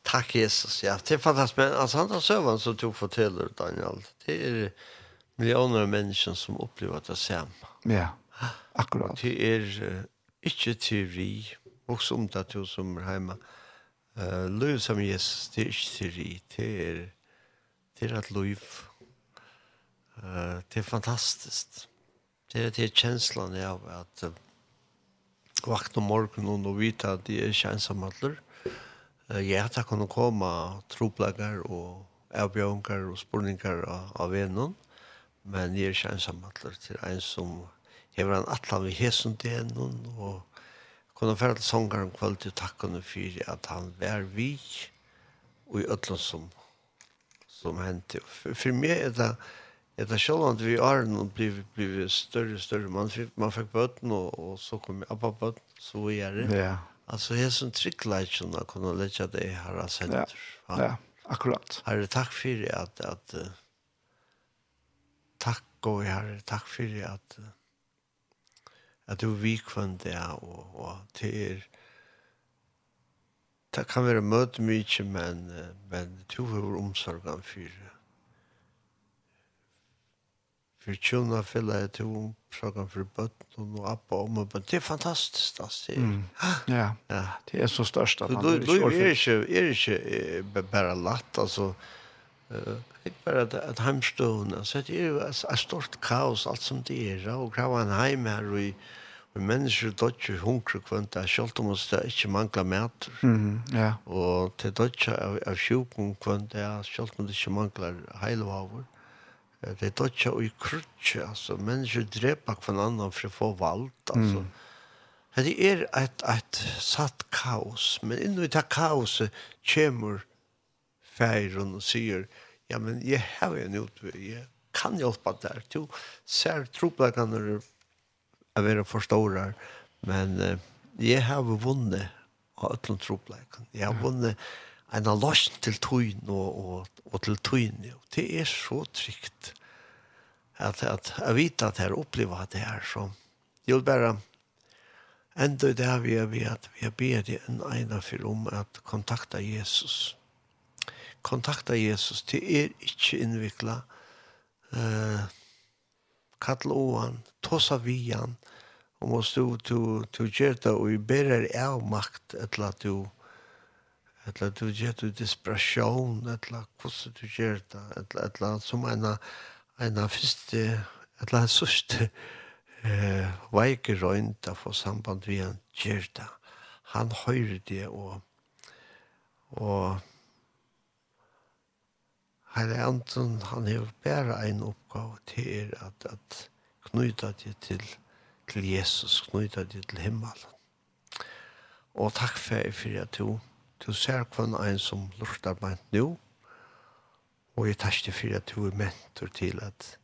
Tack Jesus. Ja, det är fantastiskt men alltså han sövan så tog fortäller Daniel. Det är miljoner av människor som upplever det samma. Ja. Akkurat. Det är uh, inte teori och som det tog som är hemma. Uh, löv som Jesus, det är inte teori. Det är, det är att löv. Uh, det är fantastiskt. Det är, det är känslan av att uh, vakna morgonen och vita att det är känsamheter. Uh, ja, det kan komma troplaggar och avbjörningar och spurningar av, av vännen. Men det är känsamheter till en som hever en atlan vid hesen til henne og kunne fære til om kvalitet og takkene for at han var vi og i ødlen som, som hendte. For, for meg er det Det er selv om vi er nå blir vi større og større. Man fikk, man fikk bøten, og, og så kom jeg opp av bøten, så vi er det. Ja. Altså, jeg er sånn tryggleitjen å kunne lette det jeg har sett. Ja, ja akkurat. Herre, takk for at, at uh, takk og herre, takk for at uh, at du vikvann det, og, og til er det kan være møte mye, men, men du har omsorgen for för tjuna fylla jag till om frågan för bötten och appa om och Det är fantastiskt alltså. Mm. Ja. ja, det är så störst att man då, då är det inte, är det inte bara latt alltså. eh inte bara att, att hemstående. Alltså det är ju ett stort kaos allt som det är. Och kan en hem här och i Men människor dodger hunger kvant av sjølt om oss det ikke mangla mat. Mm, ja. Og til dodger av, av sjukken kvant av sjølt om det ikke mangler heilvaver det är dock och i krutche alltså människor drepa kvann annan för att få vald alltså mm. det är ett ett satt kaos men inne i det kaoset kommer feiren og säger ja men jeg har en utvei, jeg kan hjälpa där du ser tropläggande är vara för stora men uh, jeg har vunnet av ötlund troplekene. Jeg har vunnet mm en løsning til tøyen og, og, og til tøyen. Det er så trygt at, at jeg vet at jeg opplever at det er så. Jeg vil bare enda det vi er ved at vi er bedre enn ene for om at kontakta Jesus. Kontakta Jesus, det er ikke innviklet. Uh, Kattel oan, tosa vian, og må stå til å gjøre det og i bedre avmakt etter at du eller du gjør du desperasjon, eller hvordan du gjør det, eller som en av første, eller en sørste eh, veike røynt av samband vi han gjør det. Han høyre det, og, og Herre Anton, han har bare en oppgave til er at, at knyta det til, til Jesus, knyta det til himmelen. Og takk for, for at du Du ser kvann ein som lortar meg nå, og jeg tar for at du er mentor til at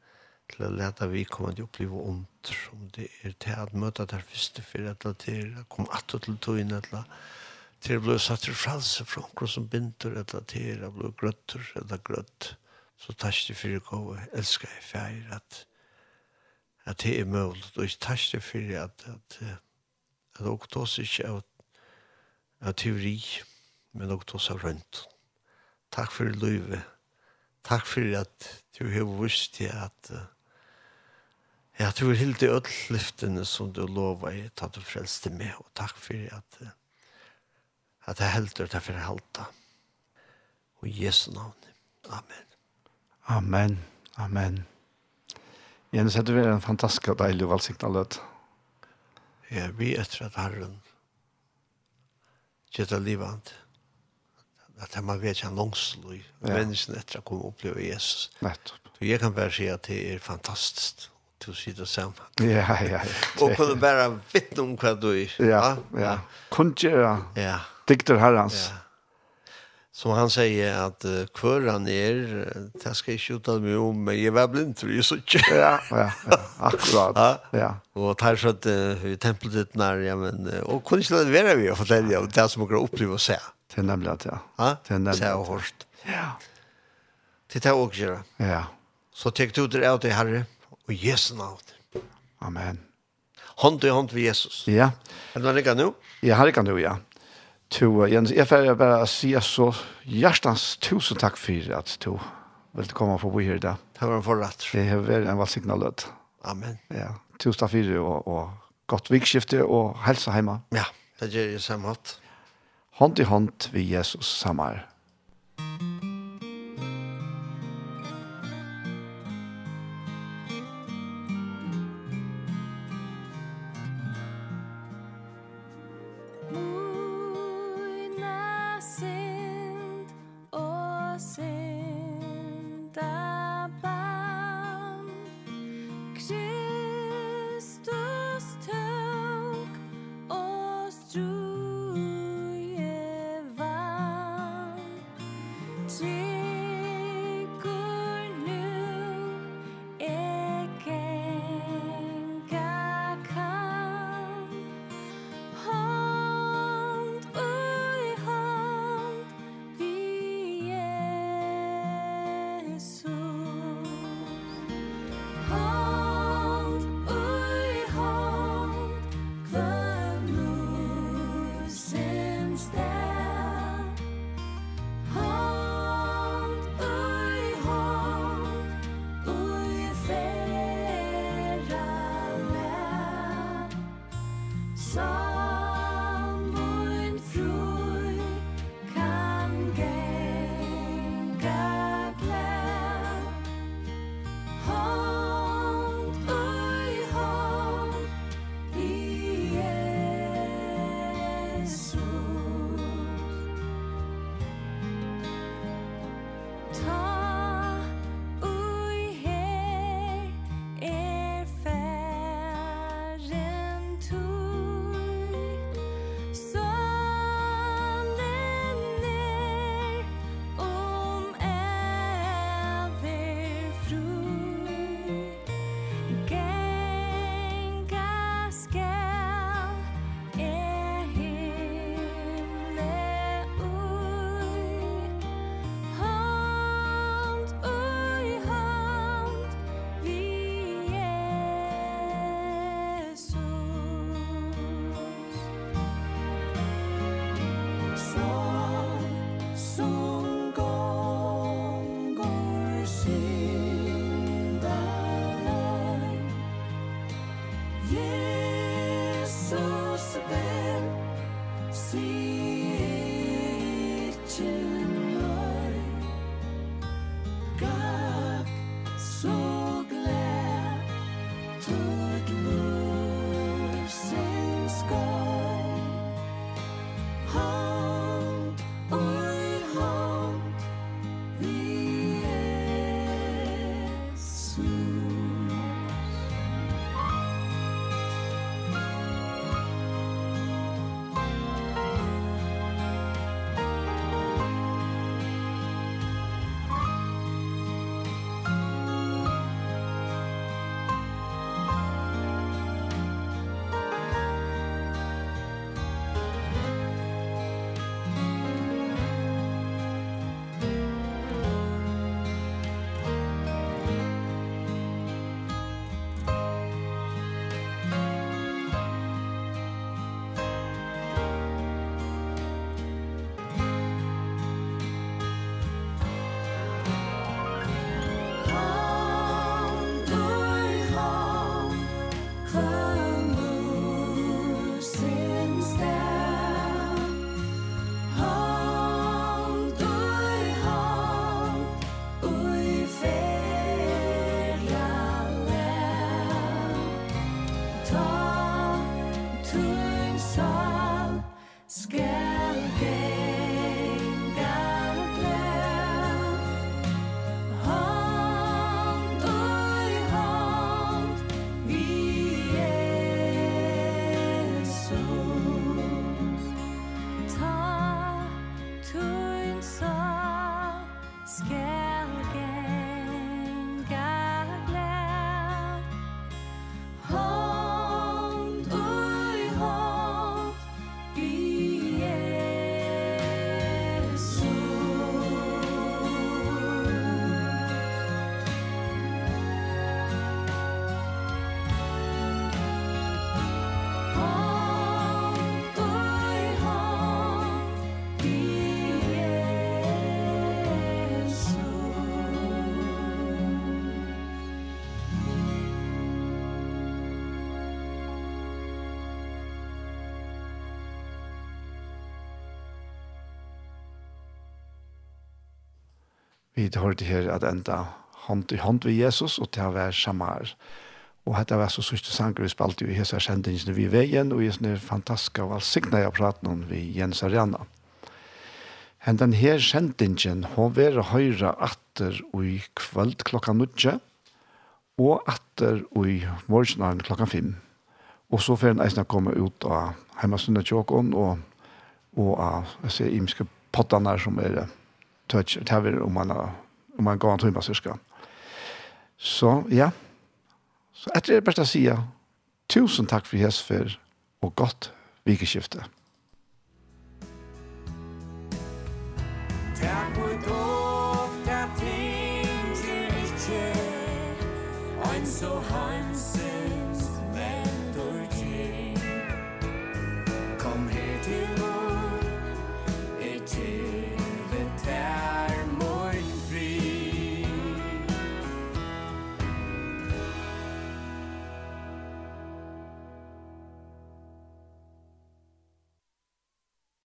til å lete vi komme til å oppleve ondt, om det er til at møte der første for at det er å komme atter til togene, til til å bli satt til fralse fra noen som binder, eller til å bli grøtter, eller grøtt, så tar ikke for å gå og elske i feir at at det er mulig, og jeg tar ikke for at at at at at ikke av at at teori, men og tosa rundt. Takk for livet. Takk for at du har vist til at uh, Ja, du er helt i ødel lyftene som du lover i, at du frelste med, og takk for at, at jeg helter deg for halte. Og i Jesu navn. Amen. Amen. Amen. Jens, det var en fantastisk deilig valgsikt av løt. Ja, vi etter at Herren gjør det livet at man vet ikke langslo i ja. menneskene etter å komme og oppleve Jesus. Nettopp. Så jeg kan bare si at det er fantastisk til å si det samme. Ja, ja. ja. og kunne bare vittne om hva du er. Ja, ja. Kunne gjøre ja. dikter herrens. Ja. Som han sier at uh, hver han er, det skal jeg ikke uttale meg om, men jeg var blind, tror jeg så ikke. ja, ja, ja, akkurat. ja. ja. Og tar så at uh, vi tempelet ditt nær, ja, men, uh, og kunne ikke lade være vi å fortelle om det som dere opplever å se. Ja. Det er nemlig at, ja. Ja, Det er nemlig at, hårst. Ja. Det er også gjøre. Ja. Så tek du det av det, Herre, og Jesu navn. Amen. Hånd i hånd ved Jesus. Ja. Er det ikke nå? Jeg har kan nå, ja. To, Jens, jeg får bare si så hjertens tusen takk for at du vil komme på bo her i dag. Det var en forrett. Det har vært en valgsignal lød. Amen. Ja, tusen takk for det, og, og godt vikskifte, og helse hjemme. Ja, det gjør jeg samme hatt hånd i hånd vi Jesus samar. Jesus ben, sier ikke Vi har det her at enda hånd i hånd ved Jesus, og til å være samar. Og dette var så sørste sanger vi spalte i hese kjendingene vi veien, og i sånne fantastiske og valgsikne jeg pratet om vi Jens Ariana. Men den her kjendingen, hun var høyre atter i kveld klokka nødje, og atter i morgenen klokka fem. Og så får den eisene komme ut av hjemmestundet tjåkon, og, og av, jeg ser, imiske pottene som er det touch det här om man om man går en timme så. Så ja. Så efter det bästa säga tusen tack för hes för och gott vikeskifte.